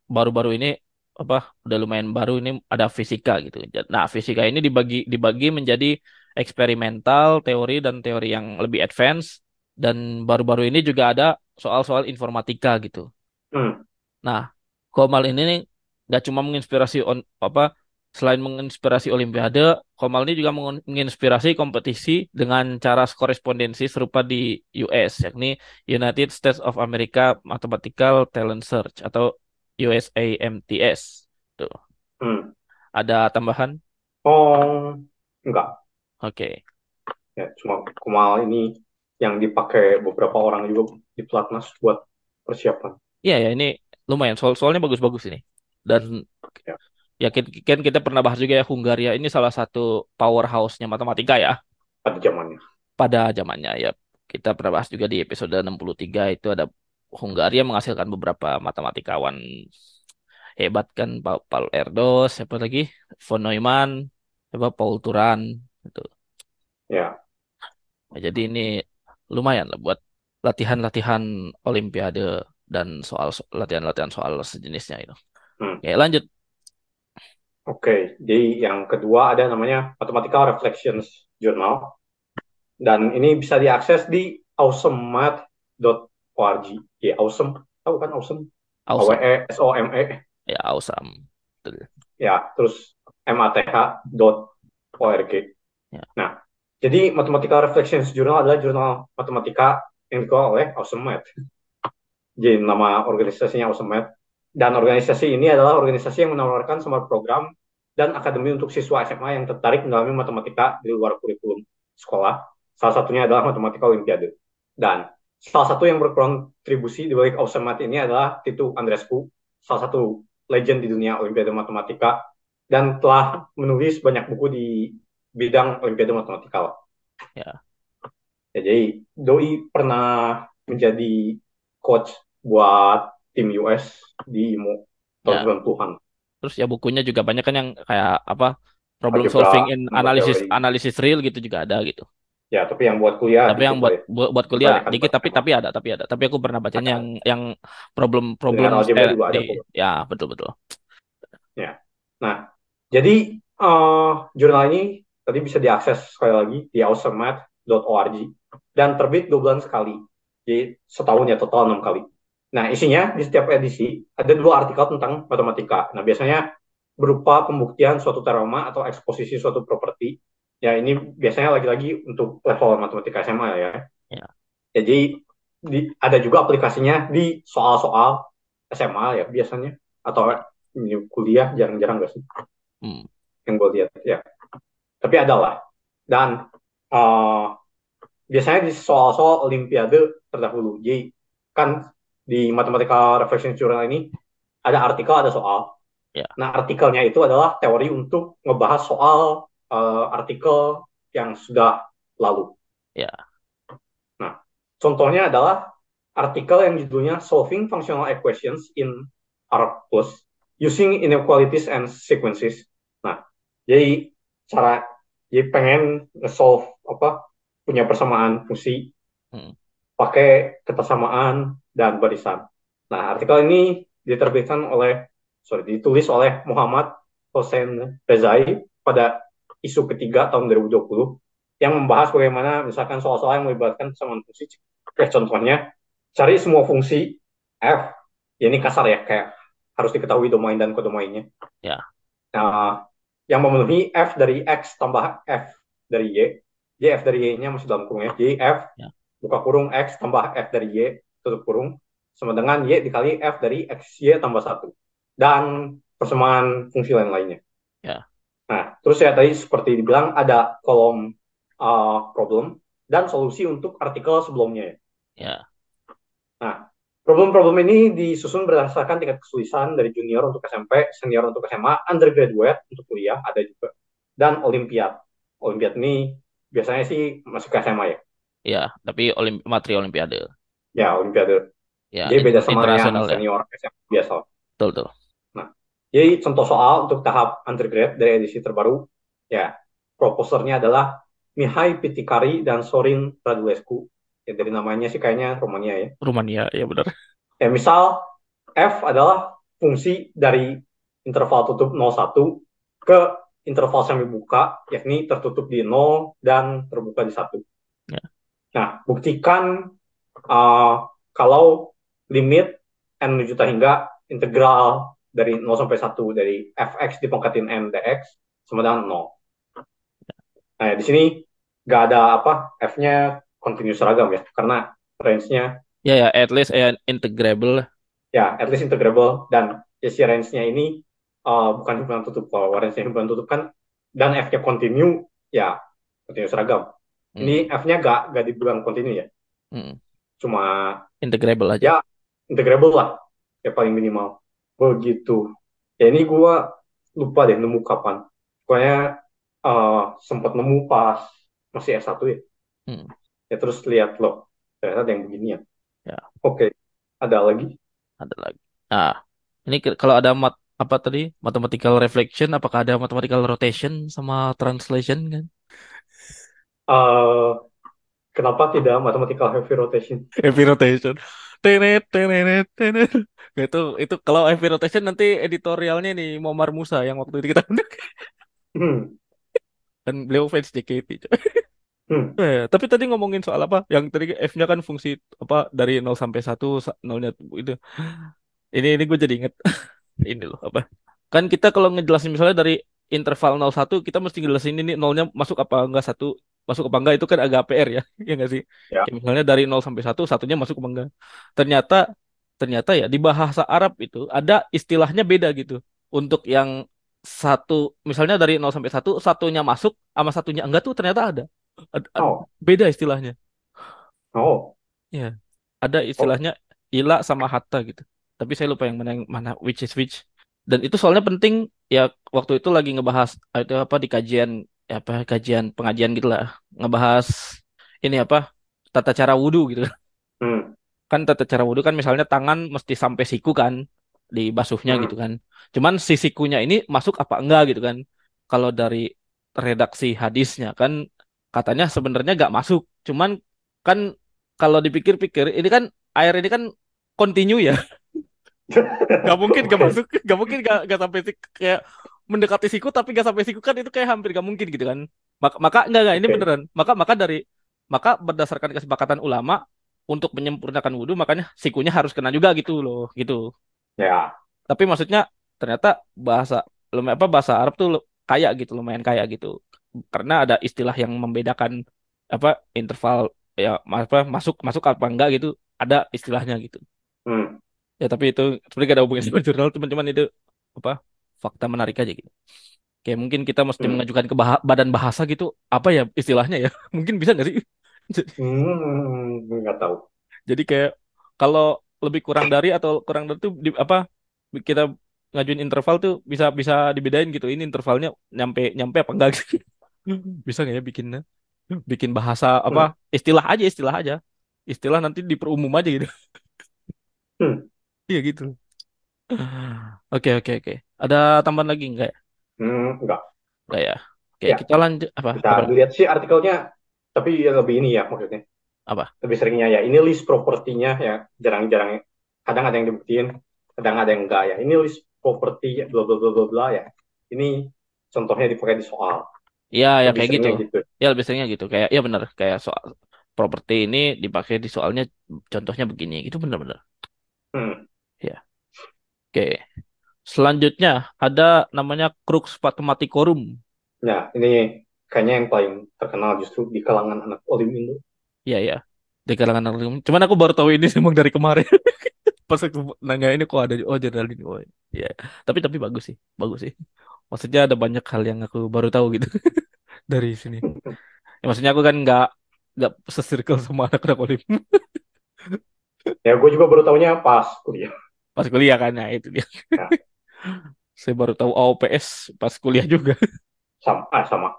baru-baru ini apa udah lumayan baru ini ada fisika gitu. Nah, fisika ini dibagi dibagi menjadi eksperimental, teori dan teori yang lebih advance dan baru-baru ini juga ada soal-soal informatika gitu. Hmm. Nah, Komal ini nggak cuma menginspirasi on, apa selain menginspirasi Olimpiade, Komal ini juga menginspirasi kompetisi dengan cara korespondensi serupa di US, yakni United States of America Mathematical Talent Search atau USAMTS. Tuh, Hmm. ada tambahan? Oh, enggak. Oke. Ya, cuma Kumal ini yang dipakai beberapa orang juga di pelatnas buat persiapan. Iya ya ini lumayan soal soalnya bagus-bagus ini. Dan Ya. Ya kan kita pernah bahas juga ya Hungaria ini salah satu powerhouse-nya matematika ya. pada zamannya. pada zamannya ya kita pernah bahas juga di episode 63 itu ada Hungaria menghasilkan beberapa matematikawan hebat kan Paul, Paul Erdos siapa lagi von Neumann siapa Paul Turan gitu. Ya. Nah, jadi ini lumayan lah buat latihan-latihan Olimpiade dan soal latihan-latihan soal sejenisnya itu. Hmm. Oke, lanjut. Oke, jadi yang kedua ada namanya Mathematical Reflections Journal. Dan ini bisa diakses di awesomemath.org. Ya, awesome. Tahu kan awesome? Awesome. A-W-E-S-O-M-E. Ya, awesome. Betul. Ya, terus math.org. Ya. Nah, jadi Mathematical Reflections Journal adalah jurnal matematika yang dikelola oleh Awesome Math. Jadi nama organisasinya Awesome Math. Dan organisasi ini adalah organisasi yang menawarkan semua program dan akademi untuk siswa SMA yang tertarik mendalami matematika di luar kurikulum sekolah. Salah satunya adalah matematika olimpiade. Dan salah satu yang berkontribusi di balik Awesome Math ini adalah Titu Andrescu, salah satu legend di dunia olimpiade matematika dan telah menulis banyak buku di bidang olimpiade matematika. Ya. ya jadi Doi pernah menjadi coach buat tim US di IMO tahun Ya. 90-an. Terus ya bukunya juga banyak kan yang kayak apa problem Algebra, solving in analysis theory. analisis real gitu juga ada gitu. Ya, tapi yang buat kuliah Tapi yang buat ya. buat, kuliah Kebanyakan dikit tapi tapi ada tapi ada. Tapi aku pernah bacanya Ada. yang yang problem problem eh, di ya betul betul. Nah, jadi eh, jurnal ini tadi bisa diakses sekali lagi di awesomemath.org dan terbit dua bulan sekali. Jadi setahun ya total enam kali. Nah, isinya di setiap edisi ada dua artikel tentang matematika. Nah, biasanya berupa pembuktian suatu teorema atau eksposisi suatu properti. Ya, ini biasanya lagi-lagi untuk level matematika SMA ya. Ya. Jadi di- ada juga aplikasinya di soal-soal SMA ya biasanya atau ini kuliah jarang-jarang gak sih Hmm. yang gue lihat ya. Tapi ada lah. Dan eh, biasanya di soal-soal olimpiade terdahulu. Jadi kan di Mathematical Reflection Journal ini ada artikel, ada soal. Ya. Nah, artikelnya itu adalah teori untuk ngebahas soal eh, artikel yang sudah lalu. Ya. Nah, contohnya adalah artikel yang judulnya Solving Functional Equations in R plus Using Inequalities and Sequences. Nah, jadi cara jadi pengen nge-solve apa punya persamaan fungsi Hmm. pakai ketersamaan dan barisan. Nah, artikel ini diterbitkan oleh sorry ditulis oleh Muhammad Hossein Rezai pada isu ketiga tahun 2020 yang membahas bagaimana misalkan soal-soal yang melibatkan persamaan fungsi. Kayak contohnya cari semua fungsi f. Ya, ini kasar ya kayak harus diketahui domain dan kodomainnya. Ya. Nah, yang memenuhi f dari x tambah f dari y. Jadi f dari y-nya masih dalam kurung ya. Jadi f Ya. buka kurung x tambah f dari y tutup kurung sama dengan y dikali f dari x y tambah satu dan persamaan fungsi lain lainnya. Ya. Nah, terus ya tadi seperti dibilang ada kolom uh, problem dan solusi untuk artikel sebelumnya. Ya. Nah, problem-problem ini disusun berdasarkan tingkat kesulitan dari junior untuk SMP, senior untuk SMA, undergraduate untuk kuliah ada juga, dan olimpiad. Olimpiad ini biasanya sih masuk ke SMA ya. Ya, tapi olim materi olimpiade. Ya, olimpiade. Ya, Dia beda sama yang ya. senior SMA biasa. Betul betul. Jadi contoh soal untuk tahap undergrad dari edisi terbaru, ya proposernya adalah Mihai Pitikari dan Sorin Radulescu. Ya, dari namanya sih kayaknya Romania ya. Rumania, ya benar. Ya, misal F adalah fungsi dari interval tutup 01 ke interval semi buka, yakni tertutup di 0 dan terbuka di 1. Ya. Nah, buktikan uh, kalau limit n menuju hingga integral dari 0 sampai 1 dari fx dipangkatin n dx sama dengan 0. Nah, di sini nggak ada apa f-nya continuous seragam ya, karena range-nya Ya ya, at least ya integrable. ya at least integrable dan ya, si range-nya ini uh, bukan himpunan tutup kalau range-nya himpunan tutup kan dan f-nya continue ya continue seragam Hmm. ini f-nya gak gak dibilang continue ya Hmm. Cuma Integrable Ya. aja. integrable lah ya paling minimal begitu ya ini gua lupa deh nemu kapan pokoknya uh, sempat nemu pas masih S1 ya Hmm. ya terus lihat loh ternyata ada yang beginian Ya. oke ada lagi Ada lagi. Nah, ini kalau ada mat apa tadi mathematical reflection, apakah ada mathematical rotation sama translation kan? Eh, kenapa tidak mathematical heavy rotation Heavy rotation. tenet tenet tenet itu itu kalau heavy rotation nanti editorialnya nih Momar Musa yang waktu itu kita Hmm. dan beliau fans JKT Hmm. Eh, tapi tadi ngomongin soal apa? Yang tadi F-nya kan fungsi apa dari nol sampai satu sa- nolnya itu. Ini ini gue jadi inget ini loh apa? Kan kita kalau ngejelasin misalnya dari interval nol satu kita mesti ngejelasin ini nolnya masuk apa enggak satu masuk apa enggak itu kan agak PR ya. Ya enggak sih? Ya. Kayak misalnya dari nol sampai satu satunya masuk apa enggak. Ternyata ternyata ya di bahasa Arab itu ada istilahnya beda gitu. Untuk yang satu misalnya dari nol sampai satu satunya masuk sama satunya enggak tuh ternyata ada. Ad- ad- Oh. beda istilahnya. Oh. Ya, ada istilahnya ila sama hatta gitu. Tapi saya lupa yang mana yang mana which is which. Dan itu soalnya penting ya waktu itu lagi ngebahas ah, itu apa di kajian apa kajian pengajian gitu lah ngebahas ini apa tata cara wudhu gitu Hmm. kan tata cara wudhu kan misalnya tangan mesti sampai siku kan di basuhnya Hmm. gitu kan cuman si sikunya ini masuk apa enggak gitu kan kalau dari redaksi hadisnya kan katanya sebenarnya nggak masuk cuman kan kalau dipikir-pikir ini kan air ini kan kontinu ya nggak mungkin Oke. masuk nggak mungkin nggak nggak sampai sik kayak mendekati siku tapi nggak sampai siku kan itu kayak hampir nggak mungkin gitu kan maka maka nggak nggak ini Oke. beneran maka maka dari maka berdasarkan kesepakatan ulama untuk menyempurnakan wudhu makanya sikunya harus kena juga gitu loh gitu Ya. tapi maksudnya ternyata bahasa lumayan apa bahasa Arab tuh kaya gitu lumayan kaya gitu karena ada istilah yang membedakan apa interval ya apa masuk masuk apa enggak gitu ada istilahnya gitu Hmm. ya tapi itu sebenarnya gak ada hubungannya sama jurnal teman-teman itu apa fakta menarik aja gitu kayak mungkin kita mesti Hmm. mengajukan ke baha- badan bahasa gitu apa ya istilahnya ya mungkin bisa nggak sih Hmm. Nggak tahu. jadi kayak kalau lebih kurang dari atau kurang dari itu di, apa kita ngajuin interval tuh bisa bisa dibedain gitu ini intervalnya nyampe nyampe apa enggak gitu bisa nggak ya bikinnya bikin bahasa Hmm. apa istilah aja istilah aja istilah nanti diperumum aja gitu Hmm. iya gitu oke oke oke ada tambahan lagi enggak ya Hmm. Nggak. enggak ya oke Ya. kita lanjut apa Bisa apa dilihat sih artikelnya. Tapi ya lebih ini ya maksudnya. apa Lebih seringnya ya. Ini list propertinya ya. Jarang-jarang. Kadang ada yang dibuktiin. Kadang ada yang enggak ya. Ini list properti ya, bla bla bla bla bla ya. Ini contohnya dipakai di soal. ya ya kayak gitu gitu. ya lebih seringnya gitu kayak ya benar kayak soal properti ini dipakai di soalnya contohnya begini itu benar-benar Hmm. Ya oke selanjutnya ada namanya crux mathematicorum Nah, ini kayaknya yang paling terkenal justru di kalangan anak Olim Indo. Iya ya di kalangan anak ilmu. Cuman aku baru tahu ini emang dari kemarin. Pas aku nanya ini kok ada oh jurnal ini. Oh iya. Tapi tapi bagus sih, bagus sih. Maksudnya ada banyak hal yang aku baru tahu gitu dari sini. Ya, maksudnya aku kan nggak nggak sesirkel sama anak-anak olim Ya, gue juga baru tahunya pas kuliah. Pas kuliah kan nah itu dia. Ya. Saya baru tahu AOPS pas kuliah juga Sama, ah, sama.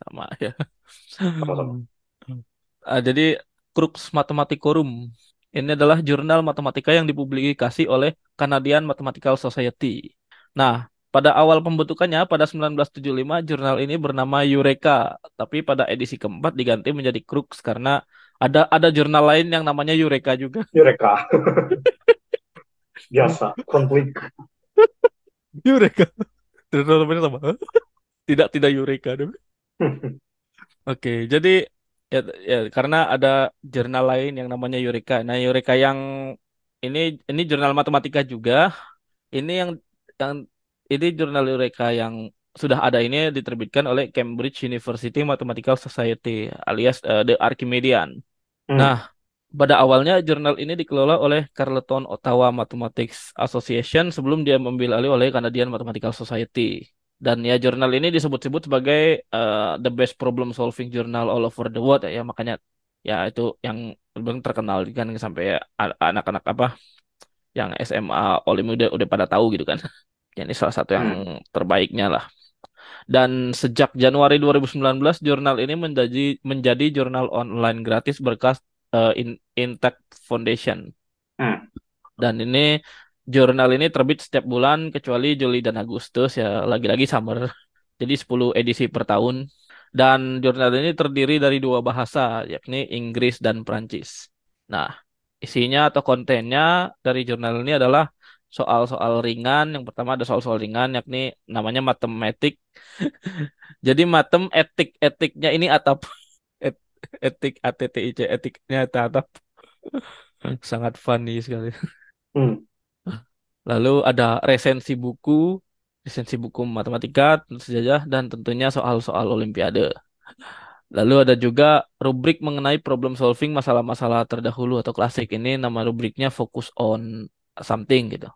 sama ya. Sama-sama. Ah, jadi Crux Mathematicorum ini adalah jurnal matematika yang dipublikasi oleh Canadian Mathematical Society. Nah, pada awal pembentukannya pada 1975 jurnal ini bernama Eureka, tapi pada edisi keempat diganti menjadi Crux karena ada ada jurnal lain yang namanya Eureka juga. Eureka. Biasa, konflik. Eureka. Namanya sama. Tidak tidak Eureka dong. Oke, jadi ya, ya karena ada jurnal lain yang namanya Eureka. Nah, Eureka yang ini ini jurnal matematika juga. Ini yang yang ini jurnal Eureka yang sudah ada ini diterbitkan oleh Cambridge University Mathematical Society alias eh, The Archimedean. Hmm. Nah, pada awalnya jurnal ini dikelola oleh Carleton Ottawa Mathematics Association sebelum dia mengambil alih oleh Canadian Mathematical Society. Dan ya jurnal ini disebut-sebut sebagai eh, the best problem solving journal all over the world ya makanya ya itu yang paling terkenal kan sampai ya, anak-anak apa yang SMA Olim udah udah pada tahu gitu kan. Ini salah satu yang terbaiknya lah. Dan sejak Januari 2019 jurnal ini menjadi menjadi jurnal online gratis berkas eh, In- Intact Foundation. Hmm. Dan ini jurnal ini terbit setiap bulan kecuali Juli dan Agustus ya lagi-lagi summer. Jadi 10 edisi per tahun. Dan jurnal ini terdiri dari dua bahasa yakni Inggris dan Prancis. Nah, isinya atau kontennya dari jurnal ini adalah soal-soal ringan. Yang pertama ada soal-soal ringan, yakni namanya matematik. Jadi matem etik etiknya ini atap etik ATTIC etiknya atap sangat funny sekali. Hmm. Lalu ada resensi buku, resensi buku matematika tentu saja dan tentunya soal-soal olimpiade. Lalu ada juga rubrik mengenai problem solving masalah-masalah terdahulu atau klasik. Ini nama rubriknya focus on something gitu.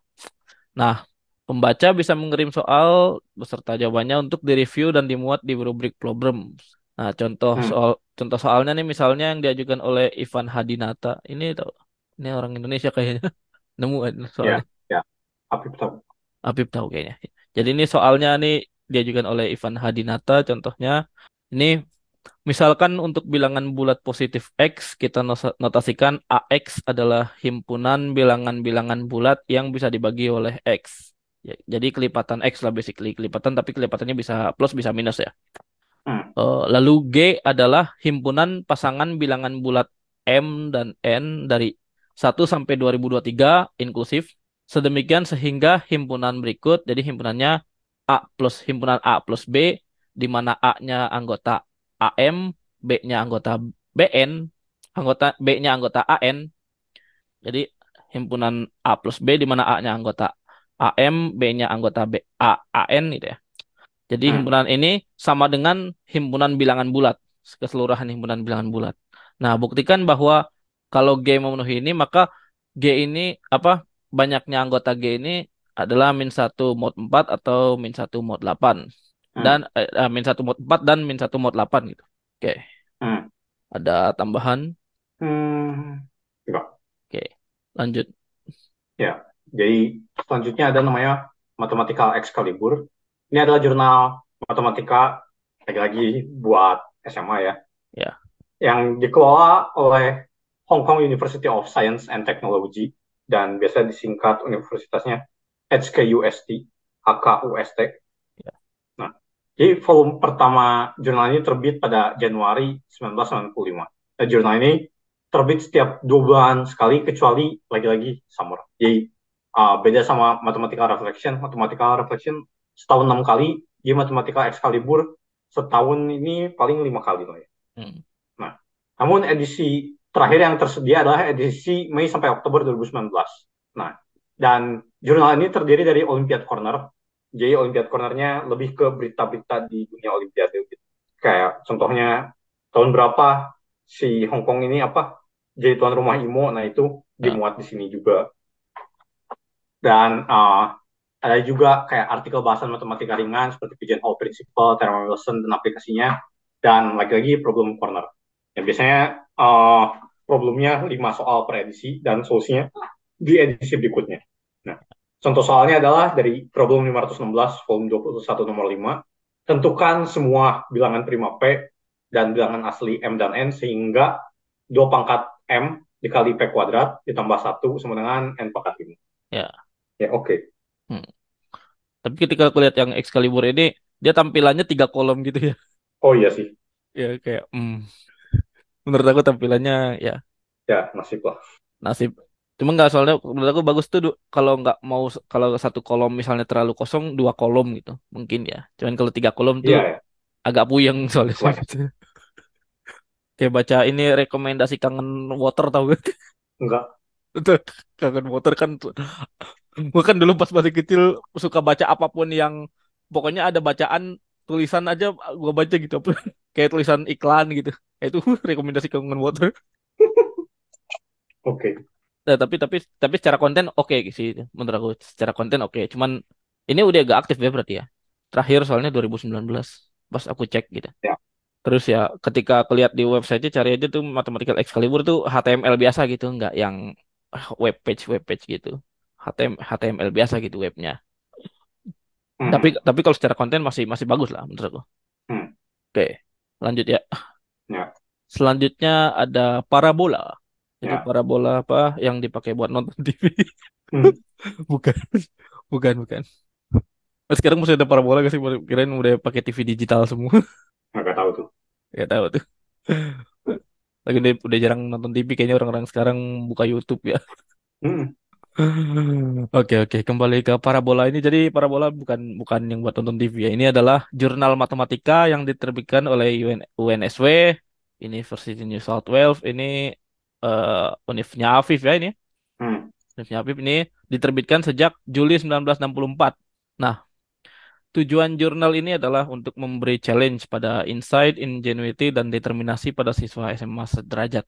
Nah, pembaca bisa mengirim soal beserta jawabannya untuk direview dan dimuat di rubrik problem. Nah, contoh Hmm. soal contoh soalnya nih misalnya yang diajukan oleh Ivan Hadinata. Ini ini orang Indonesia kayaknya. Nemu kan Ya, soalnya. ya. Apip tahu. Apip tahu kayaknya. Jadi ini soalnya nih diajukan oleh Ivan Hadinata. Contohnya ini misalkan untuk bilangan bulat positif X kita notasikan AX adalah himpunan bilangan-bilangan bulat yang bisa dibagi oleh X. Ya, jadi kelipatan X lah basically kelipatan tapi kelipatannya bisa plus bisa minus ya. Hmm. Eh, lalu G adalah himpunan pasangan bilangan bulat M dan N dari 1 sampai 2023 inklusif. Sedemikian sehingga himpunan berikut, jadi himpunannya A plus himpunan A plus B, di mana A-nya anggota AM, B-nya anggota BN, anggota B-nya anggota AN. Jadi himpunan A plus B di mana A-nya anggota AM, B-nya anggota B, A, AN gitu ya. Jadi Hmm. himpunan ini sama dengan himpunan bilangan bulat, keseluruhan himpunan bilangan bulat. Nah, buktikan bahwa kalau G memenuhi ini, maka G ini apa banyaknya anggota G ini adalah min 1 mod 4 atau min 1 mod 8. Hmm. Dan eh, eh, min 1 mod 4 dan min 1 mod 8 gitu. Oke, Hmm. ada tambahan. Hmm. Enggak. Oke, lanjut. Ya. Jadi selanjutnya ada namanya Mathematical Excalibur. Ini adalah jurnal matematika lagi-lagi buat SMA ya. Ya. Yang dikelola oleh Hong Kong University of Science and Technology dan biasa disingkat universitasnya HKUST, HKUST. Ya. Nah, jadi volume pertama jurnal ini terbit pada Januari 1995. Nah, jurnal ini terbit setiap dua bulan sekali kecuali lagi-lagi summer. Jadi uh, beda sama Mathematical Reflection. Mathematical Reflection setahun enam kali, jadi Mathematical Excalibur setahun ini paling lima kali lah ya. Hmm. Nah, namun edisi terakhir yang tersedia adalah edisi Mei sampai Oktober 2019. Nah, dan jurnal ini terdiri dari Olympiad Corner. Jadi Olympiad Cornernya lebih ke berita-berita di dunia Olimpiade gitu. Kayak contohnya tahun berapa si Hong Kong ini apa jadi tuan rumah IMO, nah itu dimuat di sini juga. Dan uh, ada juga kayak artikel bahasan matematika ringan seperti Pigeonhole Principle, Theorem Wilson dan aplikasinya. Dan lagi-lagi problem corner. Yang biasanya uh, problemnya 5 soal per edisi dan solusinya di edisi berikutnya. Nah, contoh soalnya adalah dari problem 516 volume 21 nomor 5. Tentukan semua bilangan prima P dan bilangan asli M dan N sehingga 2 pangkat M dikali P kuadrat ditambah 1 sama dengan N pangkat 5. Ya. Ya, oke. Okay. Hmm. Tapi ketika aku lihat yang Excalibur ini, dia tampilannya tiga kolom gitu ya. Oh iya sih. Ya kayak, hmm. menurut aku tampilannya ya Ya, nasib lah. nasib. Cuma nggak soalnya menurut aku bagus tuh kalau nggak mau kalau satu kolom misalnya terlalu kosong dua kolom gitu mungkin ya. Cuman kalau tiga kolom tuh Iya, ya. agak puyeng soalnya. Wah. Kayak baca ini rekomendasi kangen water tau gak? Enggak. Tuh, kangen water kan Gua kan dulu pas masih kecil suka baca apa pun yang pokoknya ada bacaan tulisan aja gua baca gitu kayak tulisan iklan gitu. Itu rekomendasi kangen water. Oke. Nah, tapi tapi tapi secara konten oke sih menurut aku secara konten oke cuman ini udah agak aktif ya berarti ya terakhir soalnya 2019 pas aku cek gitu Ya. terus ya ketika aku lihat di website cari aja tuh Mathematical Excalibur tuh HTML biasa gitu nggak yang ah, web page web page gitu HTML HTML biasa gitu webnya Hmm. tapi tapi kalau secara konten masih masih bagus lah menurut aku Hmm. oke lanjut ya Ya. selanjutnya ada parabola jadi Ya. parabola apa yang dipakai buat nonton TV Hmm. Bukan, bukan, bukan. Sekarang masih ada parabola gak sih? Kirain udah pakai TV digital semua. Nggak tahu tuh. Ya tahu tuh. Lagi udah, udah jarang nonton TV kayaknya orang-orang sekarang buka YouTube ya. Hmm, Oke oke. Kembali ke parabola ini. Jadi parabola bukan bukan yang buat nonton TV ya. Ini adalah jurnal matematika yang diterbitkan oleh UN, UNSW University New South Wales. Ini eh Univnya Afif ya ini. Hmm, Univnya Afif ini diterbitkan sejak Juli 1964 nah tujuan jurnal ini adalah untuk memberi challenge pada insight ingenuity dan determinasi pada siswa SMA sederajat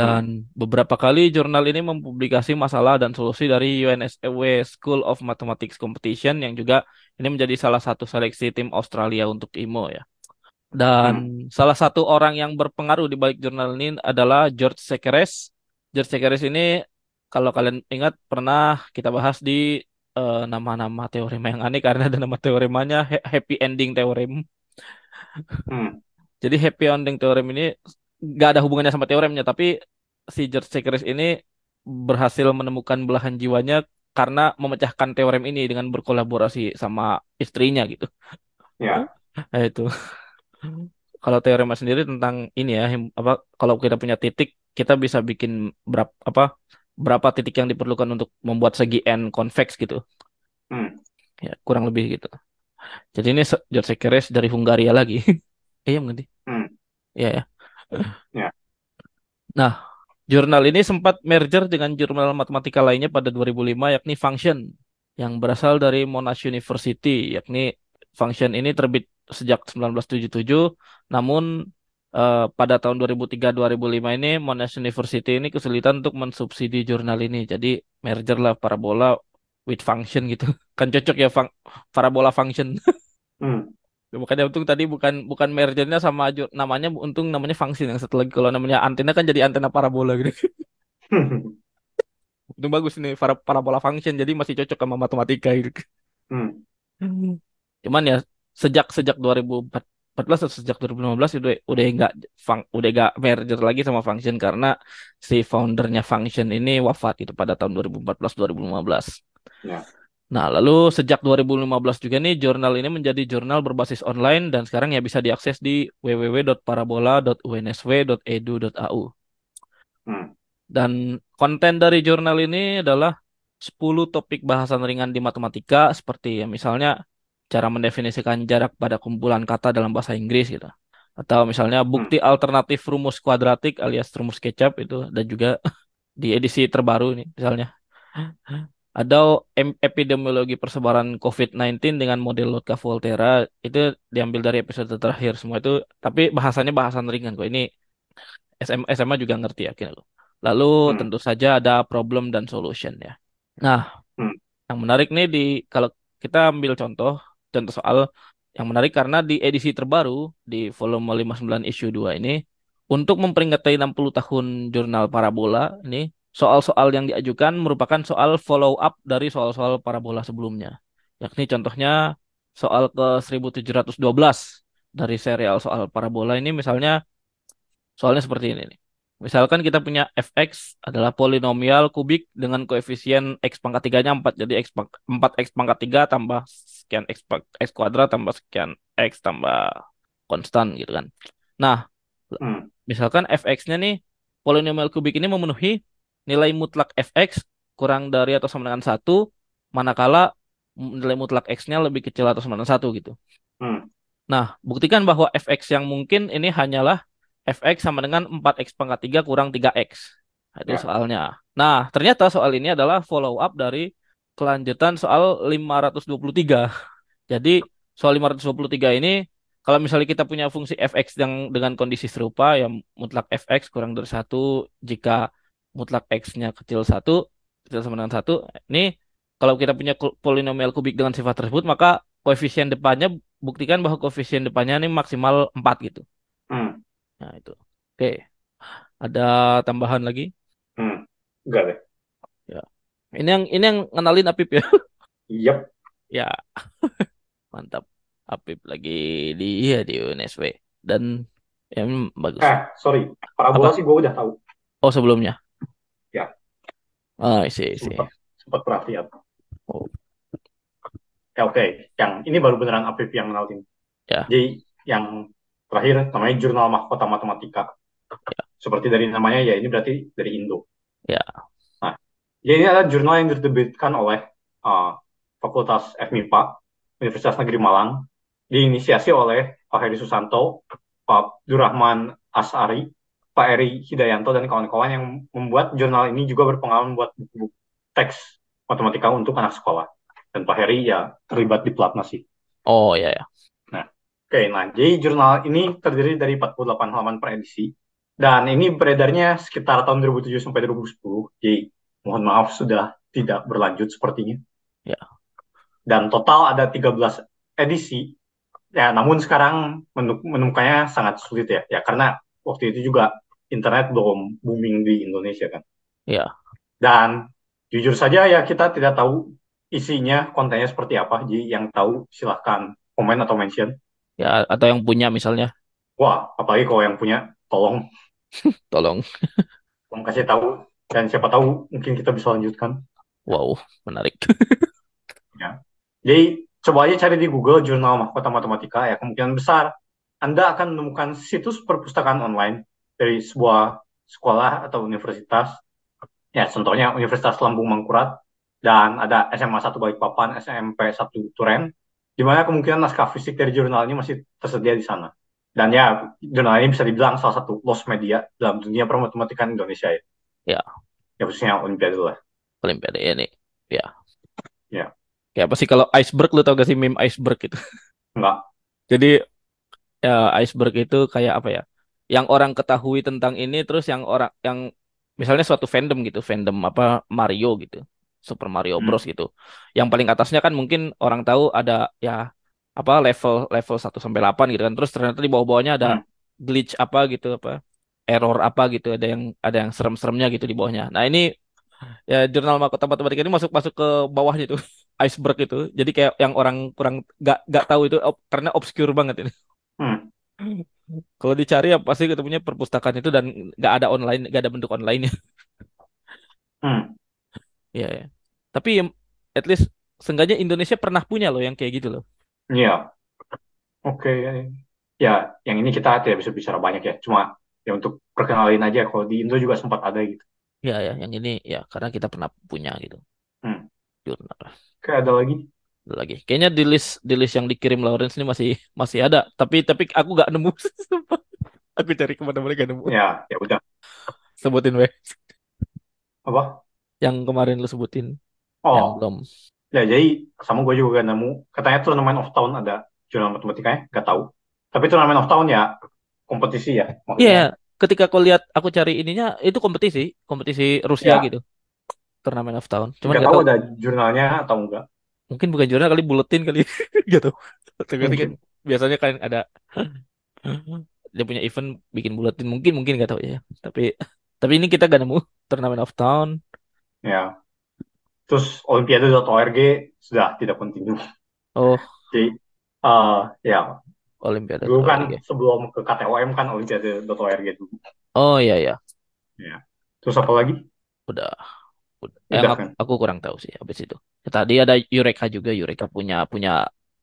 hmm, Dan beberapa kali jurnal ini mempublikasi masalah dan solusi dari UNSW School of Mathematics Competition yang juga ini menjadi salah satu seleksi tim Australia untuk IMO ya. Dan hmm, salah satu orang yang berpengaruh di balik jurnal ini adalah George Sekeres. George Sekeres ini kalau kalian ingat pernah kita bahas di eh, nama-nama teorema yang aneh karena ada nama teoremanya ha- happy ending theorem. hmm, Jadi happy ending theorem ini nggak ada hubungannya sama teoremnya, tapi si George Sekeres ini berhasil menemukan belahan jiwanya karena memecahkan teorem ini dengan berkolaborasi sama istrinya gitu. ya, Nah, itu. Kalau teorema sendiri tentang ini ya, apa kalau kita punya titik, kita bisa bikin berapa apa berapa titik yang diperlukan untuk membuat segi n convex gitu. hmm, Ya, kurang lebih gitu. Jadi ini George Sekeres dari Hungaria lagi. Iya, mengerti? hmm, Iya ya. ya, Nah, jurnal ini sempat merger dengan jurnal matematika lainnya pada 2005 yakni Function yang berasal dari Monash University yakni Function ini terbit sejak 1977 namun eh, pada tahun 2003-2005 ini Monash University ini kesulitan untuk mensubsidi jurnal ini. Jadi merger lah parabola with function gitu. Kan cocok ya fun- parabola function. Hmm, Makanya untung tadi bukan bukan mergernya sama namanya untung namanya function yang satu lagi kalau namanya antena kan jadi antena parabola gitu. Untung bagus nih para parabola function jadi masih cocok sama matematika gitu. hmm. Cuman ya sejak sejak 2014 atau sejak 2015 udah udah enggak udah enggak merger lagi sama function karena si foundernya function ini wafat itu pada tahun 2014 2015. ya, Nah, lalu sejak 2015 juga nih jurnal ini menjadi jurnal berbasis online dan sekarang ya bisa diakses di www.parabola.unsw.edu.au. hmm, Dan konten dari jurnal ini adalah 10 topik bahasan ringan di matematika seperti ya misalnya cara mendefinisikan jarak pada kumpulan kata dalam bahasa Inggris gitu. Atau misalnya hmm, bukti alternatif rumus kuadratik alias rumus kecap itu dan juga di edisi terbaru ini misalnya. Ada em- epidemiologi persebaran COVID-19 dengan model Lotka-Volterra itu diambil dari episode terakhir semua itu tapi bahasanya bahasan ringan kok. Ini SM, SMA juga ngerti yakin aku. Lalu hmm, tentu saja ada problem dan solution ya. Nah, hmm, yang menarik nih di kalau kita ambil contoh contoh soal yang menarik karena di edisi terbaru di volume 59 issue 2 ini untuk memperingati 60 tahun jurnal Parabola ini soal-soal yang diajukan merupakan soal follow up dari soal-soal parabola sebelumnya. Yakni contohnya soal ke 1712 dari serial soal parabola ini misalnya soalnya seperti ini nih. Misalkan kita punya fx adalah polinomial kubik dengan koefisien x pangkat 3-nya 4. Jadi x pang- 4x pangkat 3 tambah sekian x, x kuadrat tambah sekian x tambah konstan gitu kan. Nah, hmm, misalkan fx-nya nih polinomial kubik ini memenuhi nilai mutlak fx kurang dari atau sama dengan satu, manakala nilai mutlak x-nya lebih kecil atau sama dengan satu gitu. hmm, Nah, buktikan bahwa fx yang mungkin ini hanyalah fx sama dengan 4x pangkat 3 kurang 3x. Nah, itu ya, soalnya. Nah, ternyata soal ini adalah follow up dari kelanjutan soal 523. Jadi, soal 523 ini kalau misalnya kita punya fungsi fx yang dengan kondisi serupa ya mutlak fx kurang dari satu jika mutlak x-nya kecil satu kecil sama dengan satu. Ini kalau kita punya polinomial kubik dengan sifat tersebut maka koefisien depannya buktikan bahwa koefisien depannya ini maksimal 4 gitu. hmm, Nah, itu. Oke, ada tambahan lagi? hmm. Enggak deh. Ya. Ini yang ini yang ngenalin Apip ya. Yep. Ya, mantap. Apip lagi di ya di UNSW dan ya mm, bagus. Eh, sorry. Parabola Apa? sih gue udah tahu. Oh, sebelumnya. Ya, Oh, sih, sih. sempat sempat perhatian. Oh, Ya oke, yang ini baru beneran Afif yang kenalin. ya. Jadi yang terakhir namanya Jurnal Mahkota Matematika. Seperti dari namanya ya ini berarti dari Indo. Ya, Nah, ya ini adalah jurnal yang diterbitkan oleh uh, Fakultas FMIPA Universitas Negeri Malang, diinisiasi oleh Pak Heri Susanto, Pak Durrahman Asari, Pak Eri Hidayanto, dan kawan-kawan yang membuat jurnal ini juga berpengalaman membuat buku teks matematika untuk anak sekolah. Dan Pak Heri ya terlibat di pelatnas sih. oh ya ya. Nah, oke, nah jadi jurnal ini terdiri dari 48 halaman per edisi. Dan ini beredarnya sekitar tahun 2007 sampai 2010. Jadi mohon maaf sudah tidak berlanjut sepertinya. Ya. Dan total ada 13 edisi. Ya, namun sekarang menemukannya sangat sulit ya. Ya, karena waktu itu juga internet belum booming di Indonesia kan. Ya. Dan jujur saja ya kita tidak tahu isinya, kontennya seperti apa. Jadi yang tahu silahkan komen atau mention. Ya, atau yang punya misalnya, Wah, apalagi kalau yang punya, tolong, tolong. tolong kasih tahu. Dan siapa tahu mungkin kita bisa lanjutkan. Wow, menarik. Jadi coba aja cari di Google Jurnal Mahkota Matematika ya kemungkinan besar Anda akan menemukan situs perpustakaan online dari sebuah sekolah atau universitas. Ya, contohnya Universitas Lambung Mangkurat dan ada SMA 1 Balikpapan, SMP 1 Turen, di mana kemungkinan naskah fisik dari jurnal ini masih tersedia di sana. Dan ya, jurnal ini bisa dibilang salah satu lost media dalam dunia permatematikan Indonesia ya. Ya. Ya khususnya Olimpiade lah. Olimpiade ini. Ya. Ya. Kayak apa sih kalau iceberg lu tau gak sih meme iceberg itu? Enggak. Jadi ya iceberg itu kayak apa ya? Yang orang ketahui tentang ini terus yang orang yang misalnya suatu fandom gitu, fandom apa Mario gitu. Super Mario Hmm. Bros gitu. Yang paling atasnya kan mungkin orang tahu ada ya apa level level 1 sampai 8 gitu kan. Terus ternyata di bawah-bawahnya ada Hmm. glitch apa gitu apa error apa gitu ada yang ada yang serem-seremnya gitu di bawahnya. Nah, ini ya jurnal mahkota matematika ini masuk masuk ke bawahnya itu iceberg itu. Jadi kayak yang orang kurang gak gak tahu itu karena obscure banget ini. Hmm. Kalau dicari ya pasti ketemunya perpustakaan itu dan nggak ada online, nggak ada bentuk online-nya. Hmm. Iya, ya. Tapi ya, at least seenggaknya Indonesia pernah punya loh yang kayak gitu loh. Iya. Oke. Ya, yang ini kita tidak bisa bicara banyak ya. Cuma ya untuk perkenalin aja kalau di Indo juga sempat ada gitu. Ya ya, yang ini ya karena kita pernah punya gitu. Hmm. Jurnal. Oke, ada lagi. Lagi. Kayaknya di list di list yang dikirim Lawrence ini masih masih ada. Tapi tapi aku nggak nemu. Sumpah. Aku cari ke mana-mana gak nemu. Ya, ya udah. Sebutin weh. Apa? Yang kemarin lu sebutin. Yang Oh, belum. ya jadi sama gue juga gak nemu. Katanya turnamen of town ada jurnal matematikanya, gak tahu. Tapi turnamen of town ya kompetisi ya. Iya, Maksudnya, ketika aku lihat aku cari ininya itu kompetisi, kompetisi Rusia ya, gitu. Turnamen of Town. Cuman gak tahu tahu ada jurnalnya atau enggak. Mungkin bukan jurnal kali buletin kali gitu. Kan biasanya kan ada dia punya event bikin buletin mungkin mungkin nggak tahu ya. Tapi tapi ini kita gak nemu Turnamen of Town. Ya. Terus olimpiade.org sudah tidak kontinu. Oh, Jadi, eh ya, Olimpiade dulu kan ORG. sebelum ke KTOM kan olimpiade.org dulu. Oh iya ya, Ya. Terus apa lagi? udah. Udah. Yang Udah aku, kan? aku kurang tahu sih habis itu. Tadi ada Eureka juga, Eureka punya punya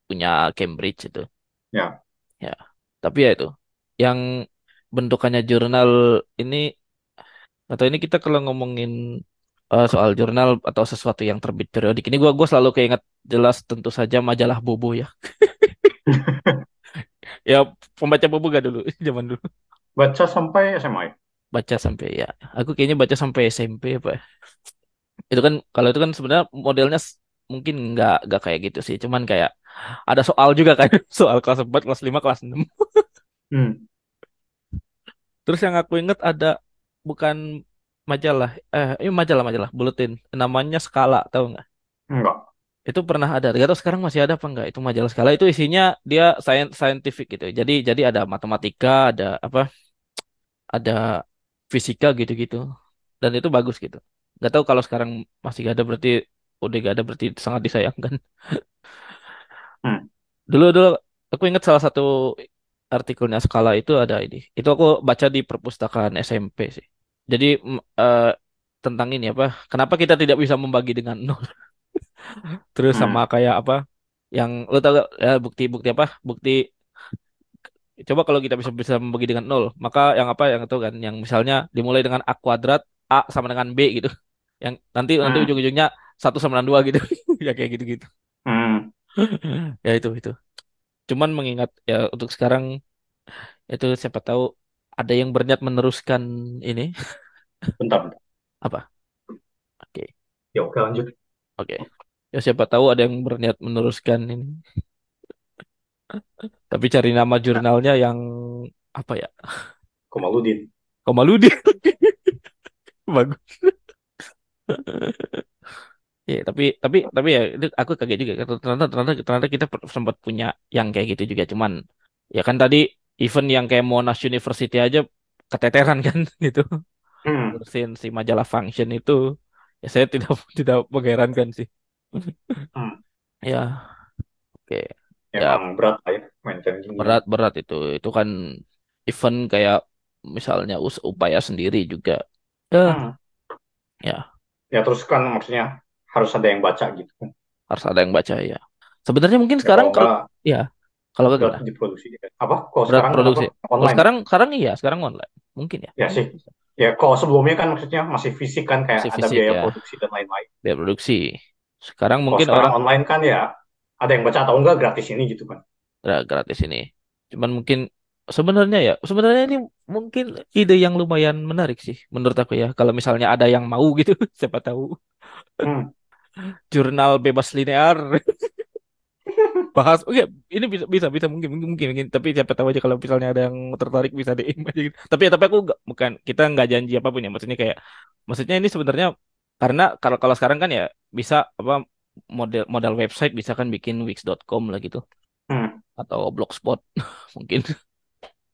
punya Cambridge itu. Ya. Ya. Tapi ya itu yang bentukannya jurnal ini atau ini kita kalau ngomongin eh, soal jurnal atau sesuatu yang terbit periodik ini gua gua selalu keinget jelas tentu saja majalah Bobo ya. Ya pembaca Bobo gak dulu zaman dulu Baca sampai SMA ya? baca sampai ya. Aku kayaknya baca sampai SMP apa. Itu kan kalau itu kan sebenarnya modelnya mungkin nggak nggak kayak gitu sih. Cuman kayak ada soal juga kan soal kelas 4, kelas 5, kelas 6. Hmm. Terus yang aku inget ada bukan majalah, eh ini majalah majalah buletin, namanya Skala, tahu nggak? Enggak. Itu pernah ada, gak tahu sekarang masih ada apa enggak? Itu majalah Skala itu isinya dia science scientific gitu. Jadi jadi ada matematika, ada apa? Ada fisika gitu-gitu. Dan itu bagus gitu. Gak tahu kalau sekarang masih gak ada berarti udah gak ada berarti sangat disayangkan. Hmm. Dulu dulu aku ingat salah satu artikelnya Skala itu ada ini. Itu aku baca di perpustakaan SMP sih. Jadi eh, tentang ini apa? Kenapa kita tidak bisa membagi dengan nol? Terus sama Hmm. kayak apa? Yang lo tau gak, ya, bukti-bukti apa? Bukti coba kalau kita bisa bisa membagi dengan nol, maka yang apa yang itu kan, yang misalnya dimulai dengan a kuadrat, a sama dengan b gitu, yang nanti nanti Hmm, ujung-ujungnya satu sama dua gitu, ya kayak gitu-gitu. hmm, Ya itu itu. Cuman mengingat ya untuk sekarang itu siapa tahu ada yang berniat meneruskan ini bentar, bentar. apa? Oke Ya oke lanjut. oke. Ya siapa tahu ada yang berniat meneruskan ini. Tapi cari nama jurnalnya yang apa ya? Komaludin. Komaludi. Bagus. Ya, tapi tapi tapi ya aku kaget juga. Ternyata ternyata ternyata kita sempat punya yang kayak gitu juga. Cuman ya kan tadi event yang kayak Monash University aja keteteran kan gitu. Hmm, Ngurusin si majalah Function itu ya saya tidak tidak mengherankan sih. hmm. Ya, oke. Ya, Ya emang berat lah ya maintain berat berat itu. Itu kan event kayak misalnya us upaya sendiri juga. Ya, Hmm. ya Ya terus kan maksudnya harus ada yang baca gitu kan. harus ada yang baca ya. Sebenarnya mungkin Ya sekarang kalau kalau enggak ya kalau gimana? diproduksi. Apa? Kalau sekarang apa? produksi. Kalau Online. sekarang sekarang iya, sekarang online. Mungkin ya. Ya sih. Ya kalau sebelumnya kan maksudnya masih fisik kan kayak Masih ada fisik biaya ya, produksi dan lain-lain. biaya produksi. Sekarang Kalau mungkin sekarang orang online kan ya ada yang baca atau enggak gratis ini gitu kan. gra- gratis ini. Cuman mungkin sebenarnya ya, sebenarnya ini mungkin ide yang lumayan menarik sih menurut aku ya. Kalau misalnya ada yang mau gitu, siapa tahu Hmm. jurnal bebas linear bahas oke ini bisa bisa bisa mungkin mungkin mungkin, mungkin. tapi siapa tahu aja kalau misalnya ada yang tertarik bisa DM aja gitu. tapi tapi aku nggak bukan kita nggak janji apa pun ya maksudnya kayak maksudnya ini sebenarnya karena kalau kalau sekarang kan ya bisa apa model modal website bisa kan bikin wix.com lah gitu Hmm. atau blogspot mungkin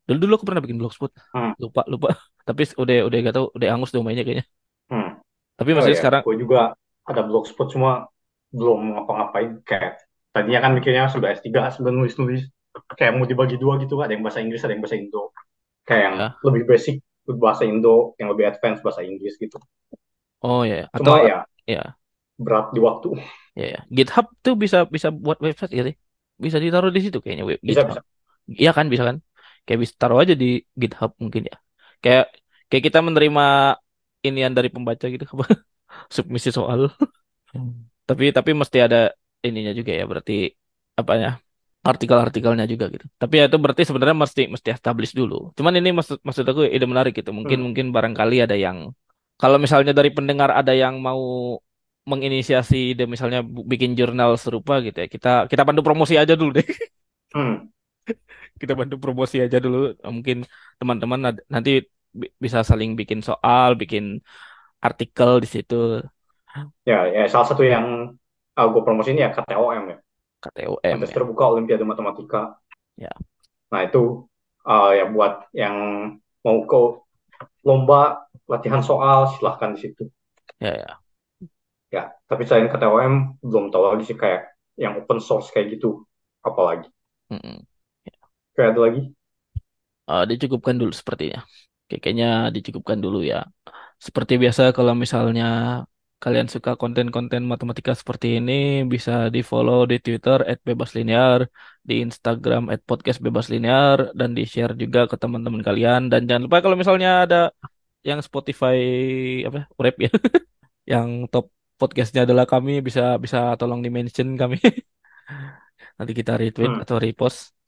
dulu dulu aku pernah bikin blogspot Hmm. lupa lupa. Tapi udah udah gak tahu udah angus domainnya kayaknya. Hmm. tapi Oh maksudnya ya, sekarang gue juga ada blogspot cuma belum ngapa-ngapain. Kayak tadinya kan mikirnya sudah S3 sudah nulis-nulis. Kayak mau dibagi dua gitu ada yang bahasa Inggris ada yang bahasa Indo. Kayak yang ya lebih basic bahasa Indo yang lebih advance bahasa Inggris gitu. Oh ya ya. atau cuma ya ya berat di waktu. Ya ya GitHub tuh bisa bisa buat website ya bisa ditaruh di situ kayaknya web bisa GitHub. bisa. Iya kan bisa kan? Kayak bisa taruh aja di GitHub mungkin ya. Kayak kayak kita menerima inian dari pembaca gitu apa submisi soal. Tapi tapi mesti ada ininya juga ya berarti apa ya? Artikel-artikelnya juga gitu. Tapi ya itu berarti sebenarnya mesti mesti establish dulu. Cuman ini maksud maksud aku ide menarik gitu. Mungkin Hmm. mungkin barangkali ada yang kalau misalnya dari pendengar ada yang mau menginisiasi ide misalnya bikin jurnal serupa gitu ya. Kita kita bantu promosi aja dulu deh. Hmm. kita bantu promosi aja dulu. Mungkin teman-teman nanti bi- bisa saling bikin soal, bikin artikel di situ ya ya salah satu yang uh, gue promosiin ya KTOM ya KTOM kontes ya. terbuka Olimpiade Matematika Ya, nah itu uh, ya buat yang mau ke lomba latihan soal silahkan di situ ya, ya. Ya, tapi selain KTOM belum tahu lagi sih kayak yang open source kayak gitu. Apalagi. Mm-mm. Kayak ada lagi. Eh, dicukupkan dulu sepertinya. Oke, Kayaknya dicukupkan dulu ya. Seperti biasa kalau misalnya kalian suka konten-konten matematika seperti ini bisa di-follow di Twitter @bebaslinear, di Instagram @podcastbebaslinear dan di-share juga ke teman-teman kalian dan jangan lupa kalau misalnya ada yang Spotify apa rap ya yang top podcastnya adalah kami bisa bisa tolong di mention kami nanti kita retweet Hmm. atau repost